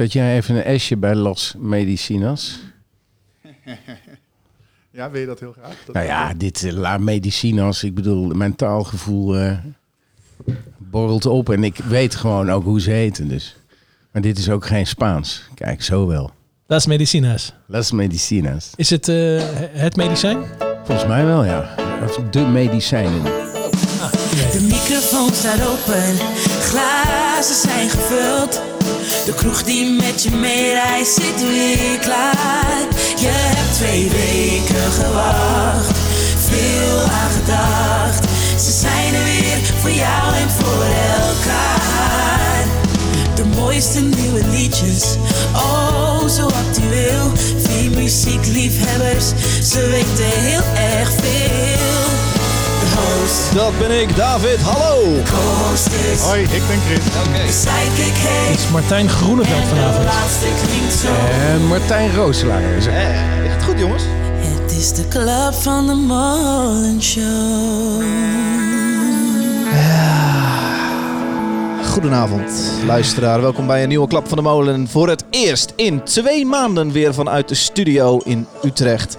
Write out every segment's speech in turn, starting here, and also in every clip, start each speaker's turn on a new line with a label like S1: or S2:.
S1: Zet jij even een esje bij Los Medicinas?
S2: Ja, wil je dat heel graag? Dat
S1: Nou ja, dit eh, La Medicinas, ik bedoel, mijn taalgevoel eh, borrelt op en ik weet gewoon ook hoe ze heten. Dus. Maar dit is ook geen Spaans. Kijk, zo wel.
S3: Is medicina's.
S1: Las Medicinas.
S3: Is het eh, het medicijn?
S1: Volgens mij wel, ja. Of de medicijnen.
S4: De microfoon staat open, glazen zijn gevuld. De kroeg die met je meereist zit weer klaar. Je hebt twee weken gewacht, veel aan gedacht. Ze zijn er weer voor jou en voor elkaar. De mooiste nieuwe liedjes, oh zo actueel. Vier muziekliefhebbers, ze weten heel erg veel.
S5: Dat ben ik, David. Hallo!
S2: Hoi, ik ben Chris.
S4: sidekick heet.
S3: Is Martijn Groeneveld vanavond.
S1: En Martijn Rooselaar is er.
S5: Eh, het goed, jongens?
S4: Het is de club van de Molen Show.
S5: Goedenavond, luisteraar. Welkom bij een nieuwe Klap van de Molen. Voor het eerst in twee maanden weer vanuit de studio in Utrecht.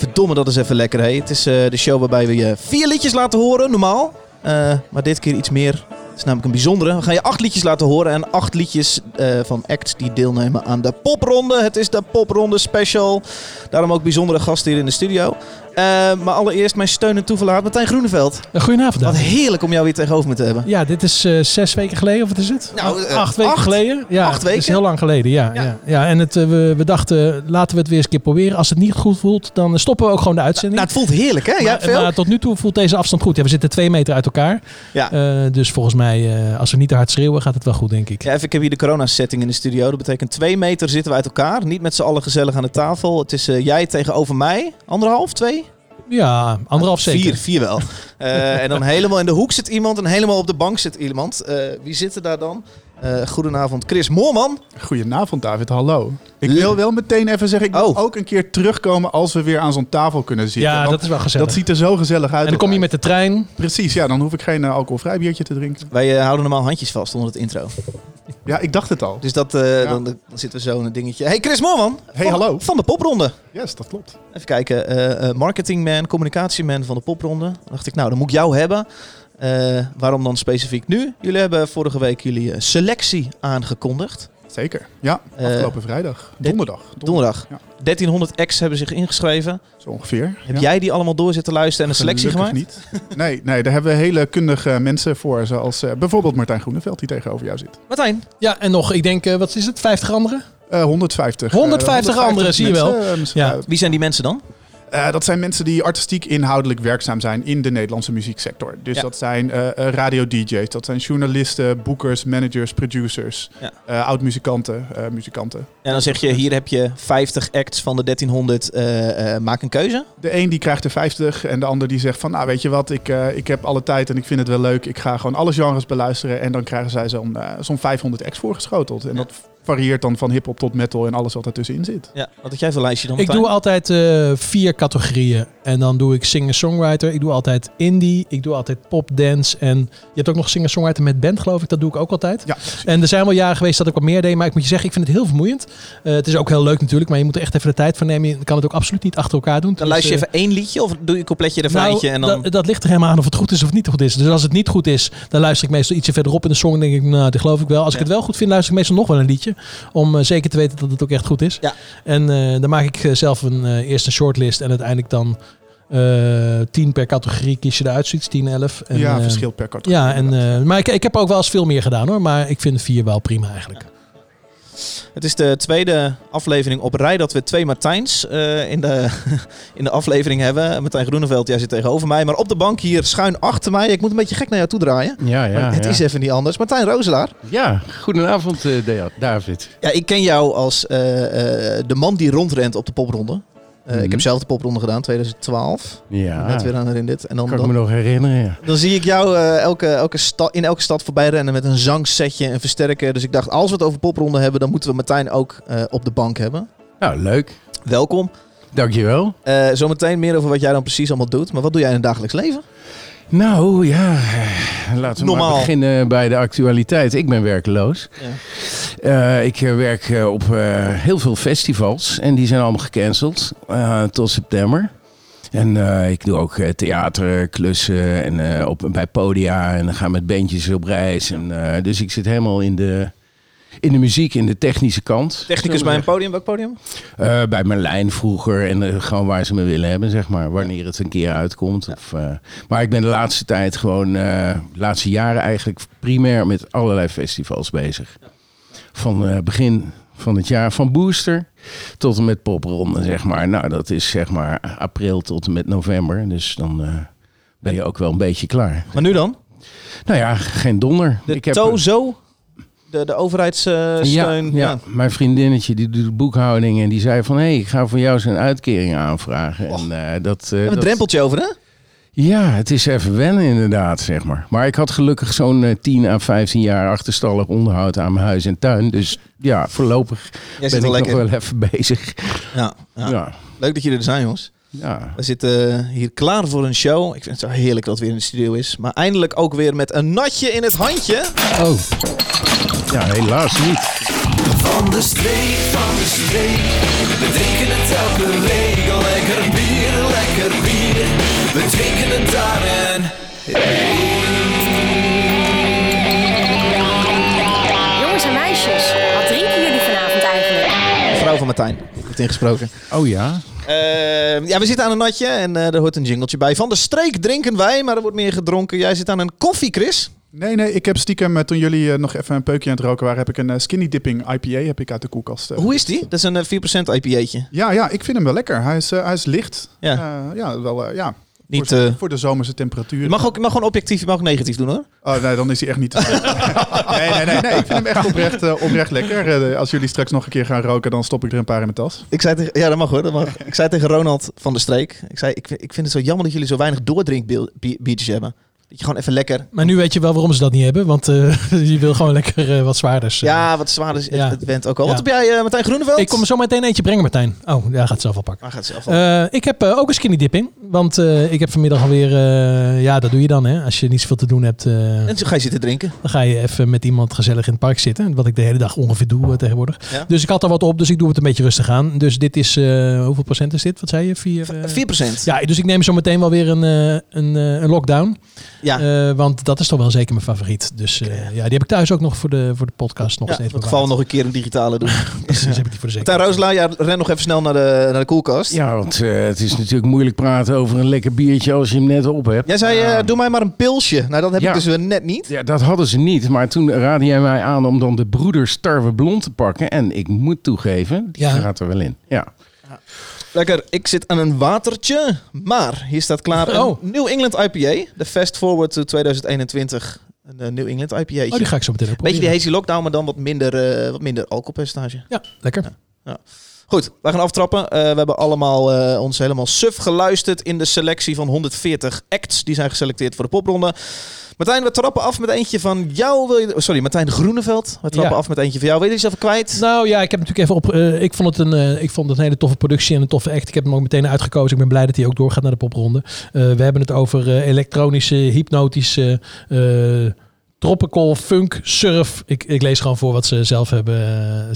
S5: Verdomme, dat is even lekker, hè? Het is eh, de show waarbij we je vier liedjes laten horen, normaal. Eh, maar dit keer iets meer. Het is namelijk een bijzondere. We gaan je acht liedjes laten horen. En acht liedjes eh, van acts die deelnemen aan de popronde. Het is de popronde special. Daarom ook bijzondere gasten hier in de studio. Eh, maar allereerst mijn steun en toeverlaat Martijn Groeneveld.
S3: Eh, Goedenavond.
S5: Wat heerlijk om jou weer tegenover me te hebben.
S3: Ja, dit is eh, zes weken geleden, of wat is het?
S5: Nou,
S3: acht weken
S5: acht.
S3: geleden. Ja,
S5: Acht
S3: Het is
S5: weken?
S3: heel lang geleden, ja.
S5: Ja.
S3: ja. ja, en het, we, we dachten, laten we het weer eens een keer proberen. Als het niet goed voelt, dan stoppen we ook gewoon de uitzending.
S5: Nou, het voelt heerlijk, hè? Ja,
S3: maar,
S5: veel?
S3: maar tot nu toe voelt deze afstand goed. Ja, we zitten twee meter uit elkaar.
S5: Ja.
S3: Dus volgens mij, als we niet te hard schreeuwen, gaat het wel goed, denk ik.
S5: Ja, even, ik heb hier de corona-setting in de studio. Dat betekent twee meter zitten we uit elkaar. Niet met z'n allen gezellig aan de tafel. Het is jij tegenover mij. Anderhalf, twee?
S3: Ja, anderhalf zeker.
S5: Vier, vier wel. Eh, en dan helemaal in de hoek zit iemand en helemaal op de bank zit iemand. Eh, wie zit er daar dan? Eh, goedenavond, Chris Moorman.
S2: Goedenavond David, hallo. Ik wil wel meteen even zeggen, ik wil
S5: Oh.
S2: ook een keer terugkomen als we weer aan zo'n tafel kunnen zitten.
S3: Ja, dat is wel gezellig.
S2: dat ziet er zo gezellig uit.
S3: en dan kom je met de trein.
S2: Precies, ja, dan hoef ik geen alcoholvrij biertje te drinken.
S5: Wij houden normaal handjes vast onder het intro.
S2: Ja, ik dacht het al.
S5: Dus dat,
S2: Ja.
S5: dan, dan zitten we zo in een dingetje. Hey, Chris Moorman.
S2: Hey,
S5: Van-
S2: hallo.
S5: Van de popronde.
S2: Yes, dat klopt.
S5: Even kijken, eh, eh, marketingman, communicatieman van de popronde. Dan dacht ik, nou, dan moet ik jou hebben. Waarom dan specifiek nu? Jullie hebben vorige week jullie selectie aangekondigd.
S2: Zeker. Ja,
S5: Eh,
S2: afgelopen vrijdag. Donderdag.
S5: Donderdag.
S2: Ja.
S5: 1300 ex hebben zich ingeschreven.
S2: Zo ongeveer.
S5: Heb
S2: ja.
S5: jij die allemaal door zitten luisteren en een selectie
S2: Gelukkig
S5: gemaakt?
S2: niet. Nee, nee, daar hebben we hele kundige mensen voor. Zoals eh, bijvoorbeeld Martijn Groeneveld, die tegenover jou zit.
S5: Martijn,
S3: Ja, en nog, ik denk, eh, wat is het, 50 anderen?
S2: Eh 150. eh,
S3: 150 anderen, zie je wel. Ja.
S5: wie zijn die mensen dan?
S2: Eh, dat zijn mensen die artistiek inhoudelijk werkzaam zijn in de Nederlandse muzieksector. Dus
S5: Ja.
S2: dat zijn eh, eh, radio-dj's, dat zijn journalisten, boekers, managers, producers,
S5: Ja.
S2: oud-muzikanten, muzikanten.
S5: En dan zeg je, hier heb je 50 acts van de 1300, eh, eh, maak een keuze.
S2: De een die krijgt er 50 en de ander die zegt van, nou weet je wat, ik, ik heb alle tijd en ik vind het wel leuk. Ik ga gewoon alle genres beluisteren en dan krijgen zij zo'n zo'n 500 acts voorgeschoteld. En dat varieert dan van hip-hop tot metal en alles wat ertussenin zit.
S5: Ja, wat jij voor lijstje dan?
S3: Ik doe altijd eh, vier categorieën. En dan doe ik singer-songwriter. Ik doe altijd indie. Ik doe altijd pop, dance. En je hebt ook nog singer-songwriter met band, geloof ik. Dat doe ik ook altijd.
S2: Ja,
S3: En er zijn wel jaren geweest dat ik wat meer deed. Maar ik moet je zeggen, ik vind het heel vermoeiend. Eh, het is ook heel leuk natuurlijk. Maar je moet er echt even de tijd voor nemen. Je kan het ook absoluut niet achter elkaar doen.
S5: Dan
S3: Dus,
S5: luister je
S3: eh,
S5: even één liedje of doe je een coupletje
S3: nou,
S5: refreintje en dan...
S3: dat, dat ligt er helemaal aan of het goed is of niet goed is. Dus als het niet goed is, dan luister ik meestal ietsje verderop in de song. En denk ik, nou, dat geloof ik wel. Als ik het wel goed vind, luister ik meestal nog wel een liedje. Om eh, zeker te weten dat het ook echt goed is.
S5: Ja.
S3: En eh, dan maak ik eh, zelf een, eh, eerst een shortlist. En uiteindelijk dan eh 10 per categorie kies je eruit. Zoiets 10, 11. En,
S2: ja verschil per categorie.
S3: Ja, en, eh, maar ik, ik heb ook wel eens veel meer gedaan hoor. Maar ik vind vier wel prima eigenlijk.
S5: Het is de tweede aflevering op rij dat we twee Martijns eh, in, de, in de aflevering hebben. Martijn Groeneveld, jij zit tegenover mij. Maar op de bank hier schuin achter mij. Ik moet een beetje gek naar jou toe draaien.
S1: Ja, ja.
S5: maar het
S1: ja.
S5: is even niet anders. Martijn Rozelaar.
S1: Ja, goedenavond Da- David.
S5: Ja, ik ken jou als eh, de man die rondrent op de popronde. Eh, Ik
S1: Mhm.
S5: heb zelf de popronde gedaan, 2012.
S1: Ja,
S5: Net weer aan herinnerd. En dan,
S1: kan ik me nog herinneren, ja.
S5: dan zie ik jou eh, elke, elke in elke stad voorbij rennen met een zangsetje en versterker. Dus ik dacht, als we het over popronde hebben, dan moeten we Martijn ook eh, op de bank hebben.
S1: Nou, leuk.
S5: Welkom.
S1: Dankjewel.
S5: Eh zometeen meer over wat jij dan precies allemaal doet. Maar wat doe jij in het dagelijks leven?
S1: Nou ja, laten we
S5: Normaal.
S1: maar beginnen bij de actualiteit. Ik ben werkeloos. Eh, ik eh, werk eh, op heel veel festivals en die zijn allemaal gecanceld tot september. En ik doe ook theaterklussen en op, bij podia en dan gaan met bandjes op reis. En, dus ik zit helemaal in de, in de muziek, in de technische kant.
S5: Technicus bij een podium. Welk podium?
S1: Eh, bij Merlijn vroeger en eh, gewoon waar ze me willen hebben, zeg maar. Wanneer het een keer uitkomt. Of, eh, maar ik ben de laatste tijd gewoon, eh, de laatste jaren eigenlijk primair met allerlei festivals bezig. Van eh, begin van het jaar, van Booster tot en met Popronde, zeg maar. Nou, dat is zeg maar april tot en met november. Dus dan eh, ben je ook wel een beetje klaar.
S5: Maar nu dan?
S1: Nou ja, geen donder.
S5: De
S1: Ik heb-
S5: TOZO? De, de overheidssteun?
S1: ja,
S5: ja.
S1: mijn vriendinnetje die doet boekhouding en die zei van... hé, hey, ik ga voor jou zijn uitkering aanvragen. En, eh, dat, eh,
S5: Hebben we een
S1: dat-
S5: drempeltje over, hè?
S1: Ja, het is even wennen inderdaad, zeg maar. Maar ik had gelukkig zo'n eh, 10 à 15 jaar achterstallig onderhoud aan mijn huis en tuin. Dus ja, voorlopig
S5: Jij
S1: ben ik nog wel even bezig.
S5: Ja, ja.
S1: Ja,
S5: Leuk dat jullie er zijn, jongens.
S1: ja.
S5: We zitten hier klaar voor een show. Ik vind het zo heerlijk dat het weer in de studio is. Maar eindelijk ook weer met een natje in het handje.
S1: Oh, ja, helaas niet.
S6: Van de streek, van de streek. We drinken het elke week. Lekker bier, lekker bier. We drinken het daar en
S7: Jongens en meisjes, wat drinken jullie vanavond eigenlijk?
S5: Vrouw van Martijn heeft ingesproken.
S1: Oh ja?
S5: Eh, ja, we zitten aan een natje en eh, er hoort een jingletje bij. Van de streek drinken wij, maar er wordt meer gedronken. Jij zit aan een koffie, Chris.
S2: Nee, nee, ik heb stiekem, eh, toen jullie eh, nog even een peukje aan het roken waren, heb ik een eh, skinny dipping IPA heb ik uit de koelkast.
S5: Hoe is die? Dat is een eh, 4% IPA'tje.
S2: Ja, ja, ik vind hem wel lekker. Hij is, hij is licht.
S5: Ja.
S2: Ja, wel, ja.
S5: Niet,
S2: voor, voor de zomerse temperatuur.
S5: Je mag, ook, je mag gewoon objectief, je mag ook negatief doen hoor.
S2: Oh nee, dan is hij echt niet te nee, nee, nee, nee. Ik vind hem echt oprecht, oprecht lekker. Als jullie straks nog een keer gaan roken, dan stop ik er een paar in mijn tas.
S5: Ik zei tegen, ja, dat mag hoor. Dat mag. Ik zei tegen Ronald van der Streek. Ik zei, ik, vind- ik vind het zo jammer dat jullie zo weinig doordrinkbiertjes hebben. Dat je gewoon even lekker...
S3: Maar nu weet je wel waarom ze dat niet hebben. Want eh, je wil gewoon lekker eh, wat zwaarders. eh.
S5: Ja, wat zwaar is.
S3: Ja.
S5: Het, het went ook al. Wat heb jij, Martijn Groeneveld?
S3: Ik kom er zo meteen eentje brengen, Martijn. Oh, ja, gaat het zelf al pakken.
S5: Gaat zelf al.
S3: Ik heb ook een skinny dipping. Want eh, ik heb vanmiddag alweer... ja, dat doe je dan, hè. Als je niet zoveel te doen hebt,
S5: en zo ga je zitten drinken.
S3: dan ga je even met iemand gezellig in het park zitten. Wat ik de hele dag ongeveer doe tegenwoordig.
S5: Ja.
S3: Dus ik had er wat op, dus ik doe het een beetje rustig aan. Dus dit is... hoeveel procent is dit? Wat zei je? Vier, eh,
S5: 4%.
S3: Ja, dus ik neem zo meteen wel weer een, een, een lockdown.
S5: Ja.
S3: Eh, want dat is toch wel zeker mijn favoriet. Dus eh, ja, die heb ik thuis ook nog voor de, voor de podcast nog
S5: ja,
S3: steeds
S5: in het geval
S3: bewaard.
S5: nog een keer een digitale doen.
S3: Precies, heb ik die voor de zekerheid.
S5: Rooselaar, ja, ren nog even snel naar de, naar de koelkast.
S1: Ja, want eh, het is natuurlijk moeilijk praten over een lekker biertje als je hem net op hebt.
S5: Jij zei, eh,
S1: Ja.
S5: doe mij maar een pilsje. Nou, dat heb
S1: Ja.
S5: ik dus weer net niet.
S1: Ja, dat hadden ze niet. Maar toen raadde jij mij aan om dan de broeders Tarwe Blond te pakken. En ik moet toegeven, die
S3: Ja.
S1: gaat er wel in. Ja.
S5: Lekker, ik zit aan een watertje. Maar hier staat klaar een
S3: Oh.
S5: New England IPA. De Fast Forward to 2021. Een eh, New England IPA.
S3: Oh, die ga ik zo meteen ook
S5: Beetje die hazy lockdown, maar dan wat minder, eh, wat minder alcoholpercentage.
S3: Ja, lekker.
S5: Goed, wij gaan aftrappen. Eh, we hebben allemaal ons helemaal suf geluisterd in de selectie van 140 acts. Die zijn geselecteerd voor de popronde. Martijn, we trappen af met eentje van jou. Wil je, oh, sorry, Martijn Groeneveld. We trappen
S3: Ja.
S5: af met eentje van jou. Wil je jezelf kwijt?
S3: Nou ja, ik heb natuurlijk even op. eh, ik, vond het een, eh, ik vond het een hele toffe productie en een toffe act. Ik heb hem ook meteen uitgekozen. Ik ben blij dat hij ook doorgaat naar de popronde. Eh, we hebben het over elektronische, hypnotische, tropical funk, surf. Ik, ik lees gewoon voor wat ze zelf hebben.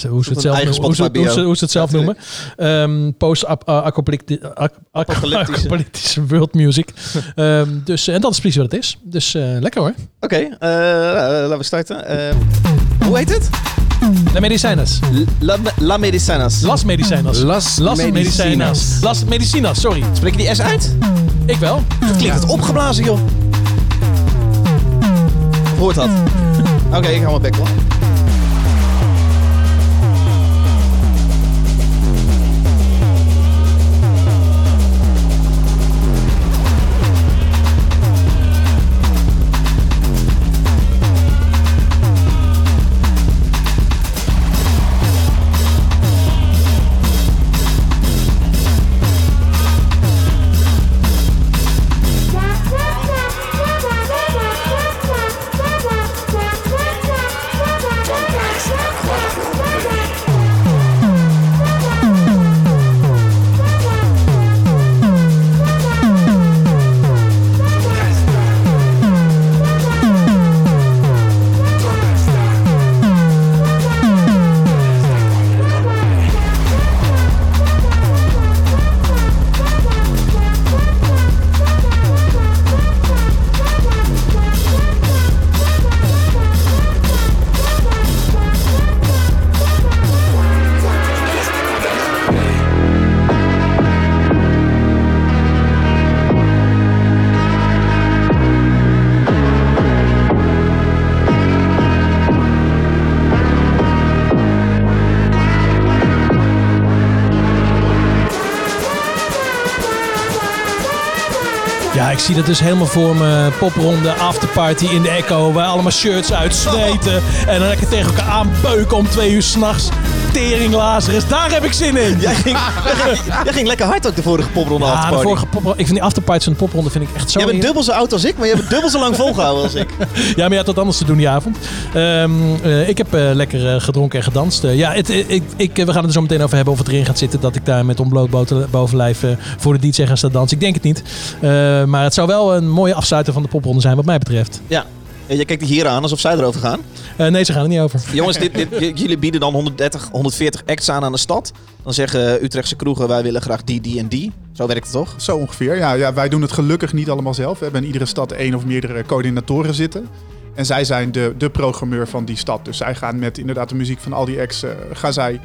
S3: eh, hoe ze het zelf, noemen, hoe ze, hoe ze,
S5: bio.
S3: hoe ze het zelf noemen. Ehm Post-apocalyptische
S5: Apocalyptische.
S3: apocalyptische world music. Ehm, dus, en dat is precies wat het is. Dus eh, lekker hoor.
S5: Oké, eh, laten we starten. Eh, hoe heet het?
S3: La Medicinas.
S5: La, La Medicinas.
S3: Las Medicinas.
S1: Las
S3: Las
S1: Medicinas.
S3: Medicinas. Las Medicinas, sorry.
S5: Spreek je die S uit?
S3: Ik wel.
S5: Of klinkt het opgeblazen, joh? Hoort dat? Oké, ik hou mijn bek wel.
S3: Ik zie dat dus helemaal voor me. Popronde, afterparty in de Echo. Waar allemaal shirts uitzweten. En dan lekker tegen elkaar aanbeuken om twee uur s'nachts. Tering Lazarus, daar heb ik zin in.
S5: Jij ging, jij, ging, jij ging lekker hard ook de vorige popronde
S3: Ja, de
S5: afterparty.
S3: vorige popronde. Ik vind die afterparties van de popronde vind ik echt zo...
S5: Jij bent dubbel zo oud als ik, maar je hebt dubbel zo lang volgehouden als ik.
S3: Ja, maar je had wat anders te doen die avond. Ehm, eh, ik heb eh, lekker eh, gedronken en gedanst. Ja, het, ik, ik, we gaan het er zo meteen over hebben of het erin gaat zitten dat ik daar met ontbloot bovenlijf voor de DJ ga staan dansen. Ik denk het niet. Maar het zou wel een mooie afsluiter van de popronde zijn wat mij betreft.
S5: Ja. Je kijkt hier aan alsof zij erover gaan.
S3: Eh, nee, ze gaan er niet over.
S5: Jongens, dit, dit, jullie bieden dan 130, 140 acts aan aan de stad. Dan zeggen Utrechtse kroegen, wij willen graag die, die en die. Zo werkt het toch?
S2: Zo ongeveer. Ja, ja, wij doen het gelukkig niet allemaal zelf. We hebben in iedere stad één of meerdere coördinatoren zitten. En zij zijn de, de programmeur van die stad. Dus zij gaan met inderdaad de muziek van al die acts... eh, gaan zij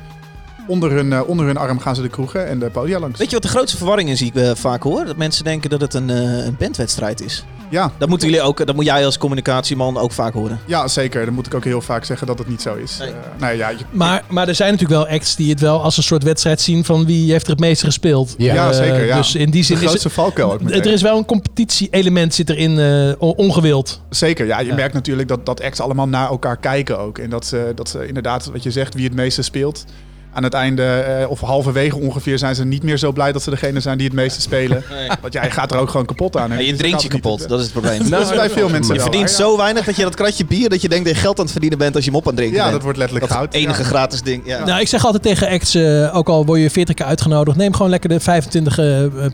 S2: onder hun, eh, onder hun arm gaan ze de kroegen en de podia langs.
S5: Weet je wat de grootste verwarring is die ik eh, vaak hoor? Dat mensen denken dat het een, eh, een bandwedstrijd is.
S2: Ja,
S5: Dat moeten jullie ook, dat moet jij als communicatieman ook vaak horen.
S2: ja, zeker. Dan moet ik ook heel vaak zeggen dat het niet zo is.
S5: Nee.
S2: Nou ja, je-
S3: Maar, maar er zijn natuurlijk wel acts die het wel als een soort wedstrijd zien van wie heeft er het meeste gespeeld.
S1: Ja.
S2: ja, zeker. Ja.
S3: Dus in die
S2: de
S3: zin is het,
S2: grootste valkuil ook meteen.
S3: er is wel een competitie-element zit erin eh, on- ongewild.
S2: Zeker, ja. Je
S3: Ja.
S2: merkt natuurlijk dat, dat acts allemaal naar elkaar kijken ook. En dat ze, dat ze inderdaad, wat je zegt, wie het meeste speelt. Aan het einde, eh, of halverwege ongeveer, zijn ze niet meer zo blij dat ze degene zijn die het meeste spelen. Want jij gaat er ook gewoon kapot aan.
S5: je drinkt je kapot, dat is het probleem.
S2: Dat is bij veel mensen
S5: Je
S2: wel,
S5: verdient
S2: ja.
S5: zo weinig dat je dat kratje bier, dat je denkt dat je geld aan het verdienen bent als je hem op aan het drinken
S2: Ja,
S5: bent.
S2: dat wordt letterlijk
S5: Dat
S2: goud.
S5: enige
S2: Ja.
S5: gratis ding. Ja.
S3: Nou, ik zeg altijd tegen acts, eh, ook al word je 40 keer uitgenodigd, neem gewoon lekker de 25 eh,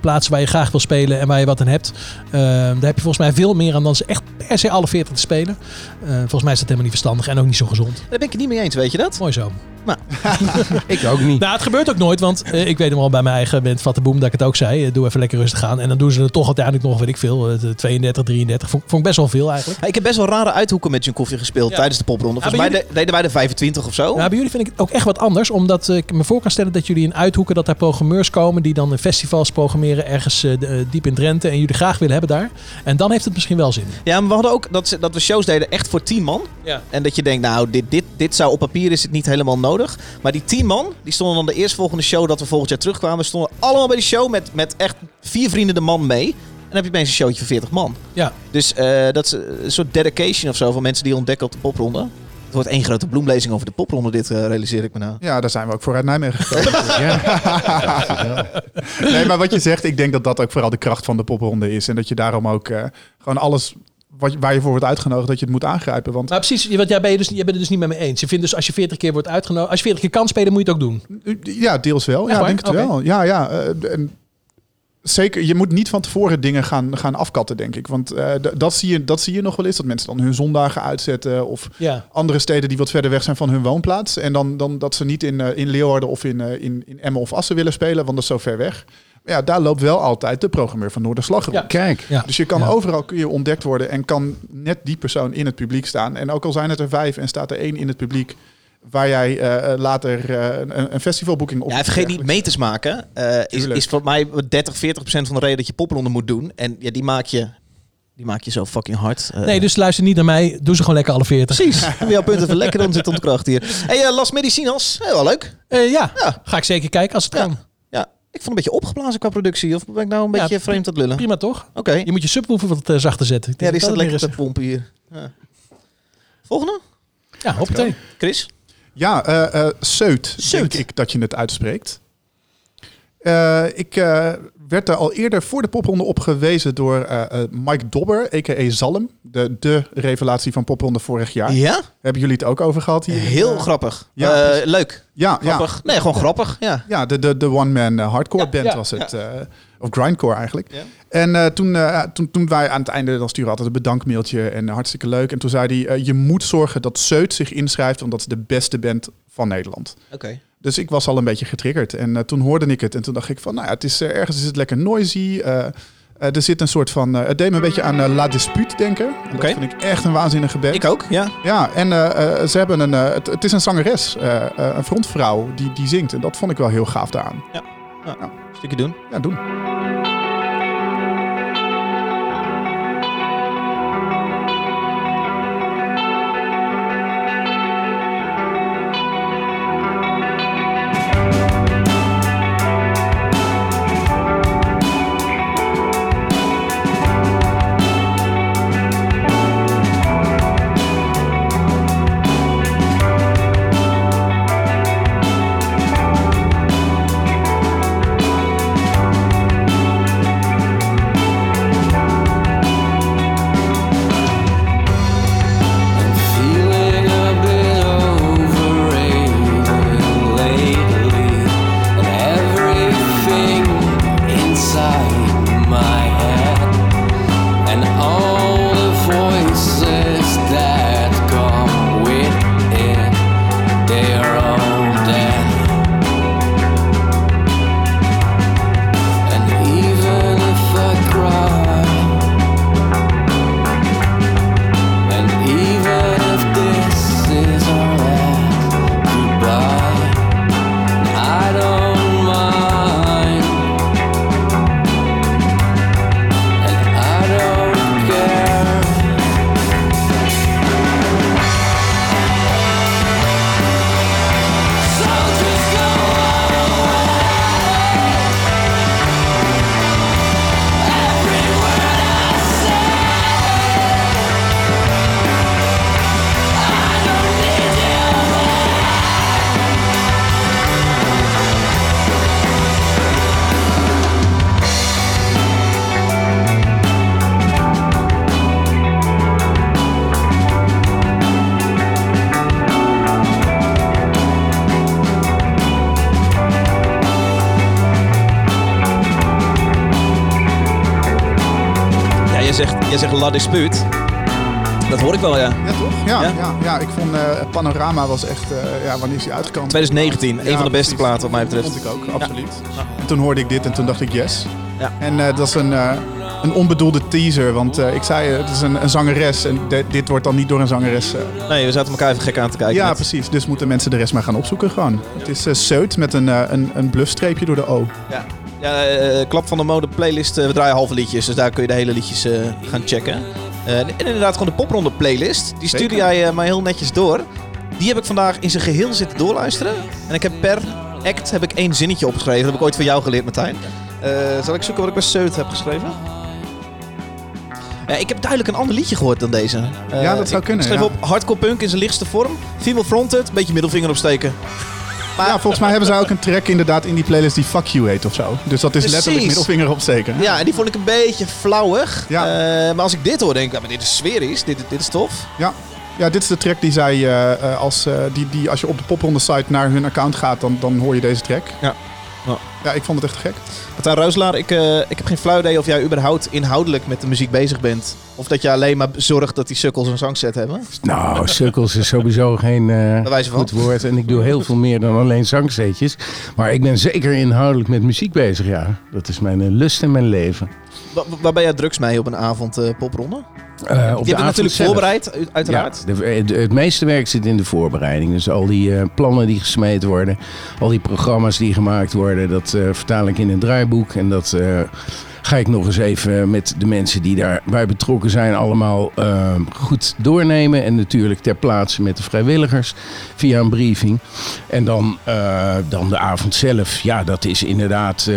S3: plaatsen waar je graag wil spelen en waar je wat aan hebt. Eh, daar heb je volgens mij veel meer aan dan ze echt per se alle 40 te spelen. Eh, volgens mij is dat helemaal niet verstandig en ook niet zo gezond.
S5: Daar ben ik het niet mee eens, weet je dat?
S3: Mooi zo.
S1: Ik ook niet.
S3: Nou, het gebeurt ook nooit, want eh, ik weet hem al bij mijn eigen band Vatte Boom dat ik het ook zei. Eh, doe even lekker rustig aan. En dan doen ze er toch uiteindelijk nog, weet ik veel, eh, 32, 33. Vond, vond ik best wel veel eigenlijk.
S5: Ja, ik heb best wel rare uithoeken met Jun Koffie gespeeld
S3: Ja.
S5: tijdens de popronde. Volgens mij de- deden wij er 25 of zo.
S3: Nou, bij jullie vind ik het ook echt wat anders. Omdat eh, ik me voor kan stellen dat jullie in uithoeken dat daar programmeurs komen die dan festivals programmeren ergens eh, de- eh, diep in Drenthe. En jullie graag willen hebben daar. En dan heeft het misschien wel zin.
S5: Ja, maar we hadden ook dat, dat we shows deden echt voor 10 man.
S3: Ja.
S5: En dat je denkt, nou, dit, dit, dit zou op papier is het niet helemaal nodig. Maar die 10 man, die stonden dan de eerstvolgende show dat we volgend jaar terugkwamen, stonden allemaal bij de show met, met echt vier vrienden de man mee. En dan heb je opeens een showtje van 40 man.
S3: Ja.
S5: Dus eh, dat is een soort dedication of zo van mensen die ontdekken op de popronde. Het wordt één grote bloemlezing over de popronde, dit eh, realiseer ik me nou.
S2: Ja, daar zijn we ook voor uit Nijmegen gekomen.
S1: Ja.
S2: nee, maar wat je zegt, ik denk dat dat ook vooral de kracht van de popronde is. En dat je daarom ook eh, gewoon alles wat, je- waar je voor wordt uitgenodigd, dat je het moet aangrijpen. Want
S3: precies, want jij, ben je dus, jij bent het dus niet met me eens. Je vindt dus als je 40 keer wordt uitgenodigd, als je 40 keer kan spelen, moet je het ook doen.
S2: Ja, deels wel.
S3: Echt
S2: Ja,
S3: waar?
S2: denk het wel. Ja, ja. eh, en zeker, je moet niet van tevoren dingen gaan, gaan afkatten, denk ik. Want eh, dat, zie je, dat zie je nog wel eens. Dat mensen dan hun zondagen uitzetten. Of
S3: Ja.
S2: andere steden die wat verder weg zijn van hun woonplaats. En dan, dan dat ze niet in, eh, in Leeuwarden of in, in, in Emmen of Assen willen spelen, want dat is zo ver weg. Ja, daar loopt wel altijd de programmeur van Noorderslag rond.
S3: Ja.
S1: Kijk.
S3: Ja.
S2: Dus je kan
S3: Ja.
S2: overal kun je ontdekt worden en kan net die persoon in het publiek staan. En ook al zijn het er vijf en staat er één in het publiek waar jij eh, later eh, een, een festivalboeking op
S5: Ja, vergeet niet meters maken. eh, is, is voor mij 30, 40 procent van de reden dat je popronde moet doen. En ja, die maak je, die maak je zo fucking hard. Eh,
S3: Nee, dus luister niet naar mij. Doe ze gewoon lekker alle 40.
S5: Precies. Jouw punten even lekker, dan zit onze kracht hier. hey, eh, Las Medicinas. Heel wel leuk.
S3: Eh, ja.
S5: Ja.
S3: ga ik zeker kijken als het
S5: Ja.
S3: kan.
S5: Ik vond een beetje opgeblazen qua productie. Of ben ik nou een
S3: Ja,
S5: beetje vreemd aan het lullen?
S3: Prima toch?
S5: Oké.
S3: Je moet je subwoofer wat eh, zachter zetten. Ik
S5: Ja,
S3: denk
S5: die
S3: dat
S5: staat
S3: dat
S5: lekker te pompen hier. Ja. Volgende?
S3: Ja, hoppatee.
S5: Chris?
S2: Ja, eh eh Seut,
S5: Seut.
S2: denk ik dat je het uitspreekt. Eh, ik eh, werd daar al eerder voor de popronde op gewezen door eh, eh, Mike Dobber, a.k.a. Zalm. De, de revelatie van popronde vorig jaar.
S5: Ja?
S2: Hebben jullie het ook over gehad hier?
S5: Heel
S2: Eh,
S5: grappig.
S2: ja,
S5: leuk.
S2: Ja, ja.
S5: Grappig. Nee, gewoon grappig. Ja.
S2: Ja, de, de, de one-man hardcore
S3: Ja,
S2: band
S3: ja,
S2: was het. eh, of grindcore eigenlijk.
S5: Ja.
S2: En eh, toen, eh, toen, toen wij aan het einde, dan sturen we altijd een bedankmailtje en hartstikke leuk. En toen zei hij, je moet zorgen dat Seut zich inschrijft, want dat is de beste band van Nederland.
S5: Oké.
S2: Dus ik was al een beetje getriggerd. En eh, toen hoorde ik het en toen dacht ik van, nou ja, het is, eh, ergens is het lekker noisy. eh, er zit een soort van, het deed me een beetje aan La Dispute denken. Dat vind ik echt een waanzinnige band.
S5: Ik ook, ja.
S2: Ja, en ze hebben een, het, het is een zangeres, een frontvrouw die, die zingt. En dat vond ik wel heel gaaf daaraan.
S5: Stukje doen.
S2: Ja, doen.
S5: La Dispute. Dat hoor ik wel, ja.
S2: Ja, toch? Ja,
S5: Ja?
S2: ja? ja, ik vond eh, Panorama was echt... eh, ja, wanneer is die uitgekomen?
S5: 2019, een
S2: Ja,
S5: van de beste platen wat mij betreft.
S2: Vond ik ook, absoluut. En toen hoorde ik dit en toen dacht ik yes.
S5: Ja.
S2: En eh, dat is een, een onbedoelde teaser, want ik zei het is een, een zangeres en de- dit wordt dan niet door een zangeres.
S5: Nee, we zaten elkaar even gek aan te kijken.
S2: ja,
S5: net.
S2: precies. Dus moeten mensen de rest maar gaan opzoeken gewoon. Het is Seut met een, een, een bluffstreepje door de O.
S5: Ja, ja eh, Klap van de Mode playlist. eh, we draaien halve liedjes, dus daar kun je de hele liedjes eh, gaan checken. Eh, en inderdaad gewoon de popronde playlist. Die stuurde jij eh, mij heel netjes door. Die heb ik vandaag in zijn geheel zitten doorluisteren. En ik heb per act heb ik één zinnetje opgeschreven. Dat heb ik ooit van jou geleerd, Martijn. Eh, zal ik zoeken wat ik bij Seut heb geschreven? Ja, ik heb duidelijk een ander liedje gehoord dan deze. Eh,
S2: Ja, dat zou
S5: ik
S2: kunnen,
S5: schreef
S2: ja.
S5: op hardcore punk in zijn lichtste vorm. Female fronted, beetje middelvinger opsteken. Maar
S2: ja, volgens mij hebben zij ook een track inderdaad in die playlist die Fuck You heet of zo. Dus dat is
S5: Precies.
S2: letterlijk middelvinger opsteken.
S5: Ja, en die vond ik een beetje flauwig.
S2: Ja.
S5: Eh, maar als ik dit hoor, denk ik, ja, maar dit is sferisch, dit, dit is tof.
S2: Ja. Ja, dit is de track die zij, eh, eh, als, die, die, als je op de popronde site naar hun account gaat, dan, dan hoor je deze track.
S5: Ja. Ja.
S2: Ja, ik vond het echt gek.
S5: Martijn Rooslaar, ik, eh, ik heb geen flauw idee of jij überhaupt inhoudelijk met de muziek bezig bent. Of dat je alleen maar zorgt dat die sukkels een zangset hebben.
S1: Nou, sukkels is sowieso geen eh, goed woord. En ik doe heel veel meer dan alleen zangzetjes. Maar ik ben zeker inhoudelijk met muziek bezig, ja. Dat is mijn eh, lust en mijn leven.
S5: Wa- waar ben jij drugs mee op een avond eh, popronde?
S1: Op
S5: je het natuurlijk
S1: zelf.
S5: voorbereid, uiteraard.
S1: Ja, de- het, het meeste werk zit in de voorbereiding. Dus al die eh, plannen die gesmeed worden, al die programma's die gemaakt worden, dat eh, vertaal ik in een draaiboek. En dat ga ik nog eens even met de mensen die daarbij betrokken zijn, allemaal goed doornemen. En natuurlijk ter plaatse met de vrijwilligers via een briefing. En dan, dan de avond zelf. Ja, dat is inderdaad.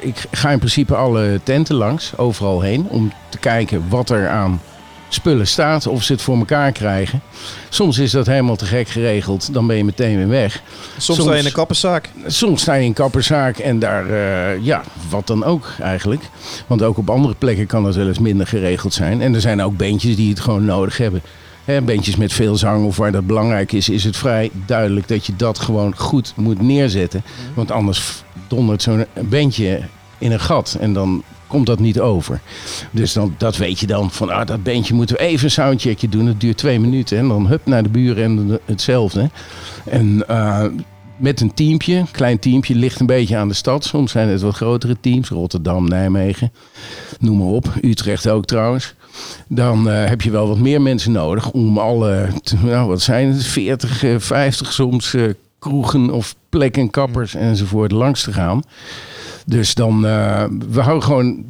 S1: ik ga in principe alle tenten langs, overal heen, om te kijken wat er aan spullen staat, of ze het voor elkaar krijgen. Soms is dat helemaal te gek geregeld, dan ben je meteen weer weg.
S5: Soms,
S1: Soms-
S5: sta je in een kapperszaak.
S1: Soms sta je in kapperszaak en daar, eh, ja, wat dan ook eigenlijk. Want ook op andere plekken kan het wel eens minder geregeld zijn. En er zijn ook bandjes die het gewoon nodig hebben. Bandjes met veel zang of waar dat belangrijk is, is het vrij duidelijk dat je dat gewoon goed moet neerzetten. Want anders dondert zo'n bandje in een gat en dan komt dat niet over. Dus dan, dat weet je dan van, ah, dat bandje moeten we even een soundcheckje doen. Dat duurt twee minuten en dan hup naar de buren en hetzelfde. En eh, met een teampje, klein teampje, ligt een beetje aan de stad. Soms zijn het wat grotere teams, Rotterdam, Nijmegen, noem maar op. Utrecht ook trouwens. Dan eh, heb je wel wat meer mensen nodig om alle, nou, wat zijn het, 40, eh, 50 soms eh, kroegen of plekken, kappers enzovoort langs te gaan. Dus dan, eh, we houden gewoon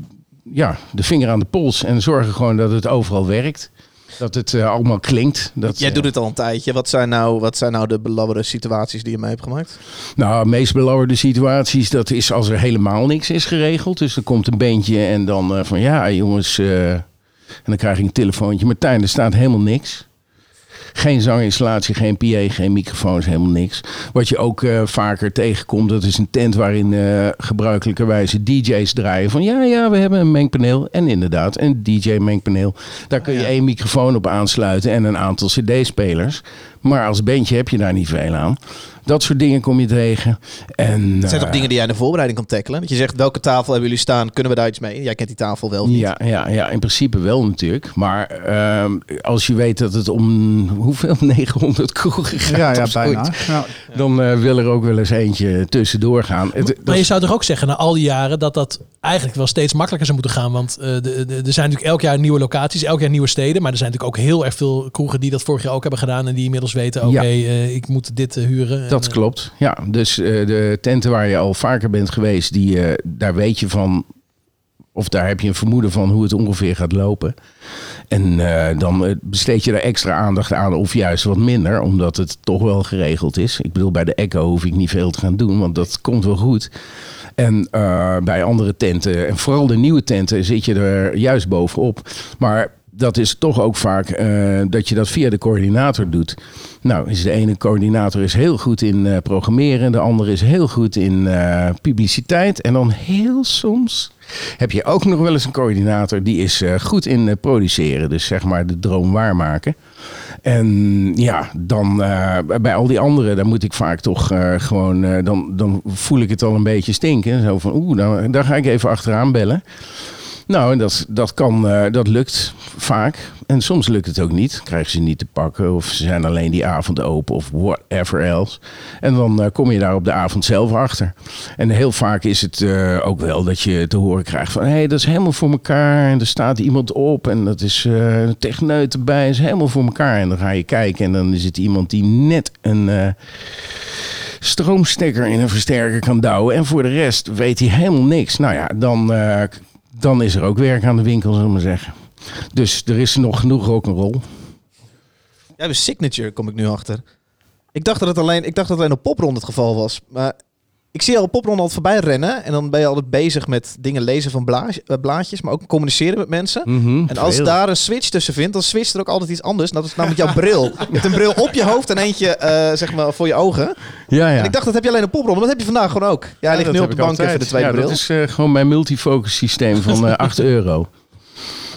S1: ja, de vinger aan de pols en zorgen gewoon dat het overal werkt. Dat het eh, allemaal klinkt. Dat,
S5: Jij
S1: eh,
S5: doet het al een tijdje. Wat zijn nou, wat zijn nou de belabberde situaties die je mee hebt gemaakt?
S1: Nou, de meest belauwerde situaties, dat is als er helemaal niks is geregeld. Dus er komt een bandje en dan eh, van ja jongens, eh, en dan krijg ik een telefoontje. Martijn, er staat helemaal niks. Geen zanginstallatie, geen PA, geen microfoons, helemaal niks. Wat je ook eh, vaker tegenkomt, dat is een tent waarin eh gebruikelijkerwijze DJ's draaien. Van ja, ja, we hebben een mengpaneel. En inderdaad, een DJ-mengpaneel. Daar kun je één microfoon op aansluiten en een aantal CD-spelers. Maar als bandje heb je daar niet veel aan. Dat soort dingen kom je tegen. En,
S5: Het zijn toch
S1: eh,
S5: dingen die jij in de voorbereiding kan tackelen? Dat je zegt, welke tafel hebben jullie staan? Kunnen we daar iets mee? Jij kent die tafel wel of niet?
S1: Ja, ja, ja, in principe wel natuurlijk. Maar ehm, als je weet dat het om hoeveel 900 kroegen gaat,
S2: Ja, bijna. Ja.
S1: dan eh, wil er ook wel eens eentje tussendoor gaan. Het, dat
S3: Maar je
S1: is-
S3: zou toch ook zeggen, na al die jaren, dat dat eigenlijk wel steeds makkelijker zou moeten gaan. Want eh, de, de- er zijn natuurlijk elk jaar nieuwe locaties, elk jaar nieuwe steden. Maar er zijn natuurlijk ook heel erg veel kroegen die dat vorig jaar ook hebben gedaan. En die inmiddels weten, oké,
S1: Ja.
S3: eh, ik moet dit eh, huren. En,
S1: dat
S3: eh,
S1: klopt. Ja, dus de tenten waar je al vaker bent geweest, die, daar weet je van. Of daar heb je een vermoeden van hoe het ongeveer gaat lopen. En dan besteed je er extra aandacht aan, of juist wat minder, omdat het toch wel geregeld is. Ik bedoel, bij de Echo hoef ik niet veel te gaan doen, want dat komt wel goed. En bij andere tenten, en vooral de nieuwe tenten, zit je er juist bovenop. Maar dat is toch ook vaak eh, dat je dat via de coördinator doet. Nou, is de ene coördinator is heel goed in eh, programmeren, de andere is heel goed in eh, publiciteit. En dan heel soms heb je ook nog wel eens een coördinator die is goed in produceren. Dus zeg maar de droom waarmaken. En ja, dan bij al die anderen, dan moet ik vaak toch gewoon, dan, dan voel ik het al een beetje stinken. Zo van, oeh, nou, daar ga ik even achteraan bellen. Nou, dat, dat, kan, eh, dat lukt vaak. En soms lukt het ook niet. Krijgen ze niet te pakken. Of ze zijn alleen die avond open. Of whatever else. En dan eh, kom je daar op de avond zelf achter. En heel vaak is het eh, ook wel dat je te horen krijgt van... hé, hey, dat is helemaal voor elkaar. En er staat iemand op. En dat is een techneut erbij. is helemaal voor elkaar. En dan ga je kijken. En dan is het iemand die net een... stroomstekker in een versterker kan douwen. En voor de rest weet hij helemaal niks. Nou ja, dan, dan is er ook werk aan de winkel, zullen we maar zeggen. Dus er is nog genoeg rock'n'roll.
S5: Ja, hebben signature, kom ik nu achter. Ik dacht dat het alleen, ik dacht dat het alleen op popronde het geval was. Maar ik zie al op popronde altijd voorbij rennen. En dan ben je altijd bezig met dingen lezen van blaadje- eh, blaadjes. Maar ook communiceren met mensen.
S1: Mhm,
S5: En als
S1: veel.
S5: daar een switch tussen vindt, dan switcht er ook altijd iets anders. Dat is namelijk jouw bril. Je hebt een bril op je hoofd en eentje eh, zeg maar voor je ogen.
S1: Ja, ja.
S5: En ik dacht, dat heb je alleen op popronde. Maar dat heb je vandaag gewoon ook. Ja, hij ligt nu op de bank
S1: altijd.
S5: even de tweede
S1: ja,
S5: bril.
S1: Dat is eh, gewoon mijn multifocus systeem van eh 8 euro.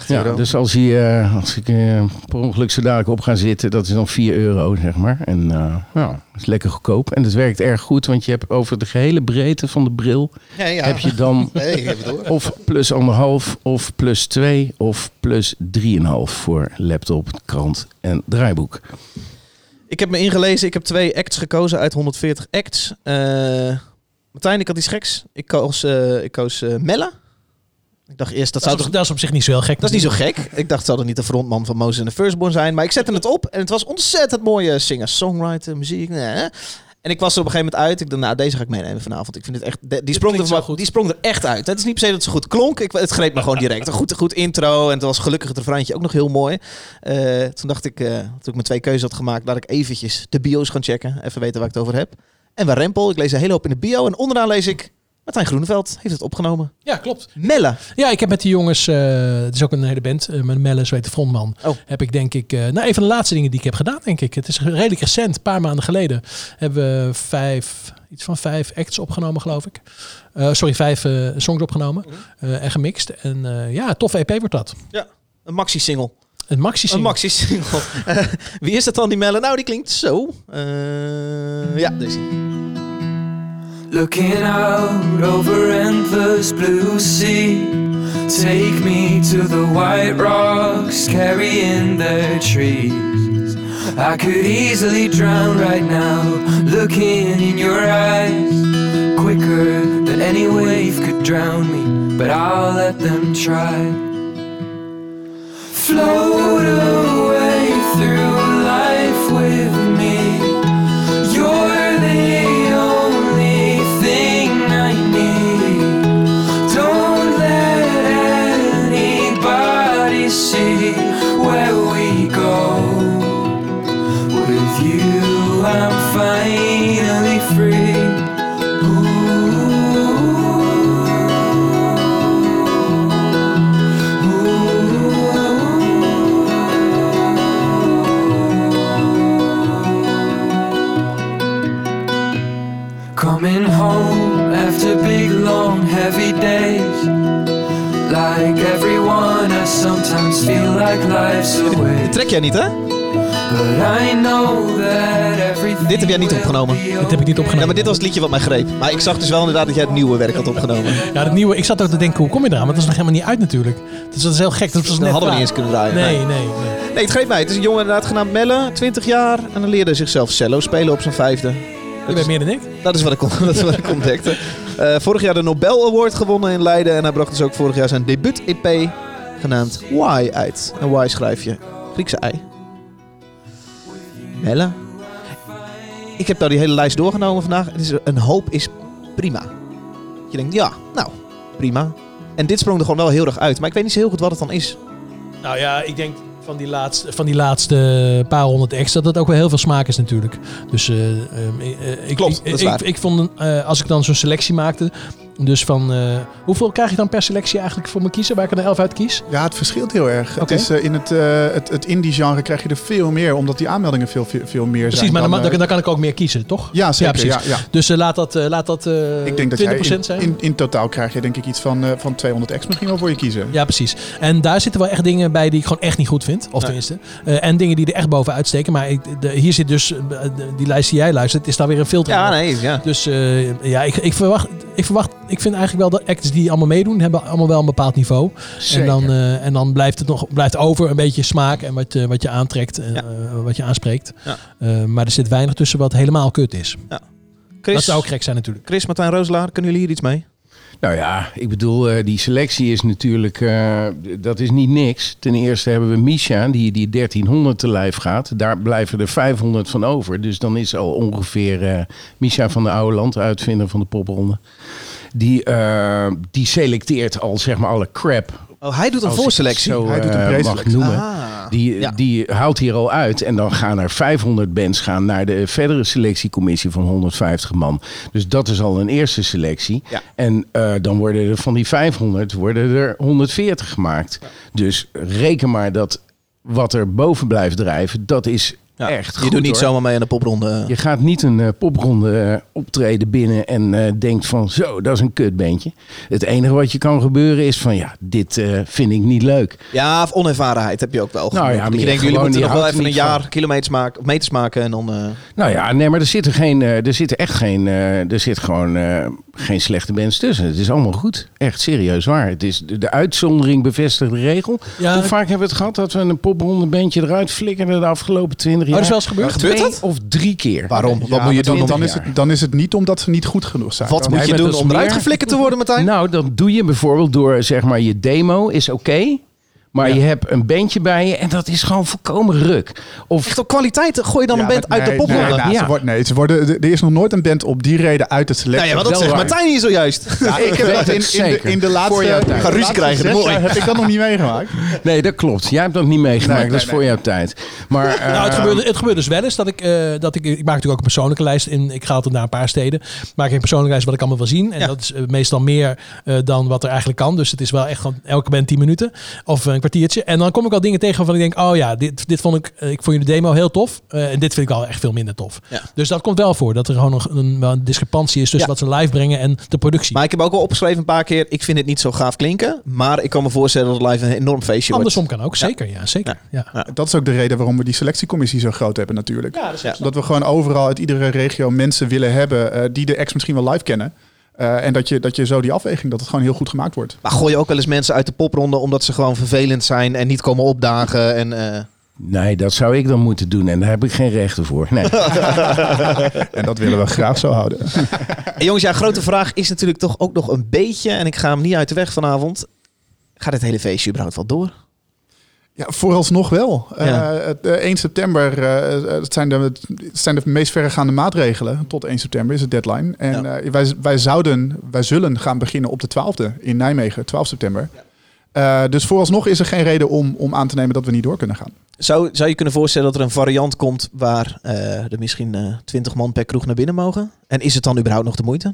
S1: Ja,
S5: euro.
S1: dus als, hij, eh, als ik eh, per ongeluk zo dadelijk op ga zitten, dat is dan 4 euro, zeg maar. En ja, dat is lekker goedkoop. En het werkt erg goed, want je hebt over de gehele breedte van de bril...
S5: Ja, ja.
S1: heb je dan
S5: Nee,
S1: of plus anderhalf, of plus 2, of plus 3,5 voor laptop, krant en draaiboek.
S5: Ik heb me ingelezen. Ik heb twee acts gekozen uit 140 acts. Eh, Martijn, ik had iets geks. Ik koos, eh, ik koos Melle. Ik dacht eerst, dat,
S3: Dat,
S5: zou toch...
S3: dat is op zich niet zo heel gek.
S5: Dat is niet zo gek. Ik dacht, zou dat niet de frontman van Moses en de Firstborn zijn? Maar ik zette het op en het was ontzettend mooie singer-songwriter, muziek. nee. En ik was er op een gegeven moment uit. Ik dacht, nou, deze ga ik meenemen vanavond. Ik vind het echt... Die sprong, er, wel-
S3: goed.
S5: die sprong er echt uit. Het is niet per se dat het zo goed klonk. Ik, het greep me gewoon direct. Een goed, goed intro. En het was gelukkig het refreintje ook nog heel mooi. Eh, toen dacht ik, eh, toen ik mijn twee keuzes had gemaakt, laat ik eventjes de bio's gaan checken. Even weten waar ik het over heb. En waar Rempel. Ik lees een hele hoop in de bio. En onderaan lees ik, Martijn Groeneveld heeft het opgenomen.
S3: Ja, klopt.
S5: Melle.
S3: Ja, ik heb met die jongens, eh, het is ook een hele band, uh, met Melle, zo heet de frontman.
S5: Oh.
S3: Heb ik denk ik, eh, nou een van de laatste dingen die ik heb gedaan, denk ik. Het is redelijk recent, een paar maanden geleden, hebben we vijf, iets van vijf acts opgenomen, geloof ik. Sorry, vijf songs opgenomen eh, en gemixt. En ja, toffe EP wordt dat.
S5: Een maxi-single.
S3: Een maxi
S5: Een maxi-single. Wie is dat dan, die Melle? Nou, die klinkt zo. Ja, deze.
S6: Looking out over endless blue sea. Take me to the white rocks carrying their trees. I could easily drown right now, looking in your eyes. Quicker than any wave could drown me, but I'll let them try. Float away through life with
S5: trek jij niet, hè? Dit heb jij niet opgenomen.
S3: Dit heb ik niet opgenomen.
S5: Ja, maar dit was het liedje wat mij greep. Maar ik zag dus wel inderdaad dat jij het nieuwe werk had opgenomen.
S3: Ja, het nieuwe, ik zat ook te denken, hoe kom je eraan? Want dat is nog helemaal niet uit natuurlijk. Dus dat is heel gek. Dat was
S5: Dat
S3: net
S5: hadden we niet eens kunnen draaien.
S3: Nee, nee, nee.
S5: Nee, het greep mij. Het is een jongen inderdaad genaamd Melle, 20 jaar. En dan leerde hij zichzelf cello spelen op zijn vijfde.
S3: Je bent meer dan ik.
S5: Dat is wat ik, dat is wat ik ontdekte. Eh, vorig jaar de Nobel Award gewonnen in Leiden. En hij bracht dus ook vorig jaar zijn debuut-EP genaamd Why uit. En Why schrijf je Griekse ei. Melle. Ik heb nou die hele lijst doorgenomen vandaag. Het is, een hoop is prima. Je denkt, ja, nou, prima. En dit sprong er gewoon wel heel erg uit. Maar ik weet niet zo heel goed wat het dan is.
S3: Nou ja, ik denk van die laatste, van die laatste paar honderd extra dat het ook wel heel veel smaak is natuurlijk. Dus eh, ehm, eh, ik,
S5: Klopt,
S3: ik,
S5: dat
S3: ik, ik vond, eh, als ik dan zo'n selectie maakte, dus van eh, hoeveel krijg je dan per selectie eigenlijk voor me kiezen, waar ik er een elf uit kies?
S2: Ja, het verschilt heel erg. Het is, eh, in het, eh, het, het indie-genre krijg je er veel meer, omdat die aanmeldingen veel, veel, veel meer
S3: Precies,
S2: zijn.
S3: maar dan,
S2: dan,
S3: kan ik ook meer kiezen, toch?
S2: ja, zeker.
S3: precies.
S2: Ja, ja.
S3: Dus laat dat, eh, laat dat eh
S2: Ik denk dat
S3: 20%
S2: jij in,
S3: zijn.
S2: in, in totaal krijg je denk ik iets van, eh, van 200 x misschien wel voor je kiezen.
S3: Ja, precies. En daar zitten wel echt dingen bij die ik gewoon echt niet goed vind. Of
S5: Nee.
S3: tenminste. Eh, en dingen die er echt bovenuit steken. Maar ik, de, hier zit dus, die lijst die jij luistert, is daar weer een filter
S5: Ja,
S3: in.
S5: nee, ja.
S3: Dus eh, ja, ik, ik verwacht. ik verwacht, ik vind eigenlijk wel dat acts die allemaal meedoen, hebben allemaal wel een bepaald niveau.
S1: Zeker.
S3: En dan, eh, en dan blijft het nog blijft over een beetje smaak en wat, eh, wat je aantrekt, en
S5: Ja.
S3: eh, wat je aanspreekt.
S5: Ja.
S3: Eh, maar er zit weinig tussen wat helemaal kut is.
S5: Chris,
S3: Dat zou ook gek zijn natuurlijk.
S5: Chris, Martijn Rooselaar, kunnen jullie hier iets mee?
S1: Nou ja, ik bedoel, eh, die selectie is natuurlijk, eh, dat is niet niks. Ten eerste hebben we Misha, die die 1300 te lijf gaat. Daar blijven er 500 van over. Dus dan is al ongeveer eh Misha van de Oude Land, uitvinder van de popronde. Die, eh, die selecteert al zeg maar alle crap.
S5: Oh, hij doet een voorselectie.
S1: Zo,
S2: Hij doet een
S1: eh, mag noemen.
S5: Ah.
S1: Die,
S5: Ja.
S1: die haalt hier al uit. En dan gaan er 500 bands gaan naar de verdere selectiecommissie van 150 man. Dus dat is al een eerste selectie.
S5: Ja.
S1: En eh, dan worden er van die 500 worden er 140 gemaakt. Dus reken maar dat wat er boven blijft drijven, dat is
S5: Ja,
S1: echt
S5: je
S1: goed,
S5: doet niet
S1: hoor.
S5: zomaar mee aan de popronde.
S1: Je gaat niet een eh, popronde eh, optreden binnen en eh, denkt van zo, dat is een kutbeentje. Het enige wat je kan gebeuren is van ja, dit eh, vind ik niet leuk.
S5: Ja, of onervarenheid heb je ook wel.
S1: Nou ja,
S5: genoeg. Dat je
S1: meer
S5: denkt, jullie moeten nog wel even een jaar
S1: van.
S5: kilometers maken, of meters maken en dan... eh,
S1: Nou ja, nee, maar er zitten, geen, eh, er zitten echt geen, eh, er zit gewoon eh, geen slechte bands tussen. Het is allemaal goed. Echt serieus waar. Het is de, de uitzondering bevestigt de regel.
S3: Ja,
S1: Hoe vaak hebben we het gehad dat we een popronde bandje eruit flikkerden de afgelopen 20
S3: Oh, dat is wel eens gebeurd?
S1: Twee
S5: Gebeurt dat?
S1: of drie keer.
S5: waarom? Wat moet je
S2: dan,
S5: doen?
S2: dan, is het, dan is het niet omdat ze niet goed genoeg zijn.
S5: Wat
S2: Dan-
S5: moet je doen om eruit geflikkerd te worden, Martijn?
S1: Nou, dat doe je bijvoorbeeld door, zeg maar, je demo is oké. Maar je hebt een bandje bij je en dat is gewoon volkomen ruk. Of
S5: Echt op kwaliteit gooi je dan
S2: Ja,
S5: een band uit de popronde?
S2: Nee, nou,
S1: Ja.
S2: ze wordt- nee, ze worden, er is nog nooit een band op die reden uit de selectie.
S5: Nou ja, maar dat zegt. Martijn hier zojuist.
S2: Ja, ik heb dat in,
S1: het
S2: in, de,
S1: zeker.
S2: in de laatste,
S1: Voor jouw tijd.
S5: Ga ruzie krijgen,
S2: zes
S5: mooi.
S2: heb ik dat nog niet meegemaakt.
S1: Nee, dat klopt. Jij hebt dat niet meegemaakt.
S2: Nee,
S1: dat is voor
S2: nee.
S1: jouw tijd. Maar,
S3: Nou, het
S1: eh,
S3: gebeurt, het gebeurt dus wel eens dat ik, eh, dat ik, ik maak natuurlijk ook een persoonlijke lijst in. Ik ga altijd naar een paar steden. Maak ik een persoonlijke lijst wat ik allemaal wil zien. En
S5: Ja.
S3: dat is eh, meestal meer eh, dan wat er eigenlijk kan. Dus het is wel echt gewoon elke band 10 minuten of een kwartiertje. En dan kom ik al dingen tegen waarvan ik denk, oh ja, dit, dit vond ik, eh, ik vond jullie demo heel tof. Eh, en dit vind ik al echt veel minder tof.
S5: Ja.
S3: Dus dat komt wel voor, dat er gewoon nog een, wel een discrepantie is tussen
S5: Ja.
S3: wat ze live brengen en de productie.
S5: Maar ik heb ook al opgeschreven een paar keer, ik vind het niet zo gaaf klinken. Maar ik kan me voorstellen dat het live een enorm feestje wordt.
S3: Andersom kan ook, zeker. Ja, zeker. Ja.
S2: Dat is ook de reden waarom we die selectiecommissie zo groot hebben natuurlijk.
S3: Ja, dat is
S5: Ja.
S2: Dat we gewoon overal uit iedere regio mensen willen hebben eh, die de ex misschien wel live kennen. Eh, en dat je, dat je zo die afweging, dat het gewoon heel goed gemaakt wordt.
S5: Maar gooi je ook wel eens mensen uit de popronde omdat ze gewoon vervelend zijn en niet komen opdagen. En, eh,
S1: Nee, dat zou ik dan moeten doen. En daar heb ik geen rechten voor. Nee.
S2: En dat willen we graag zo houden.
S5: En jongens, ja, grote vraag is natuurlijk toch ook nog een beetje, en ik ga hem niet uit de weg vanavond. Gaat het hele feestje überhaupt wel door?
S2: Ja, vooralsnog wel.
S5: Ja.
S2: Eh, het, eh, 1 september eh, het zijn, de, het zijn de meest verregaande maatregelen. Tot 1 september is het deadline. En
S5: Ja.
S2: eh, wij, wij zouden, wij zullen gaan beginnen op de 12e in Nijmegen, 12 september. Eh, dus vooralsnog is er geen reden om, om aan te nemen dat we niet door kunnen gaan.
S5: Zou, zou je kunnen voorstellen dat er een variant komt waar eh, er misschien eh 20 man per kroeg naar binnen mogen? En is het dan überhaupt nog de moeite?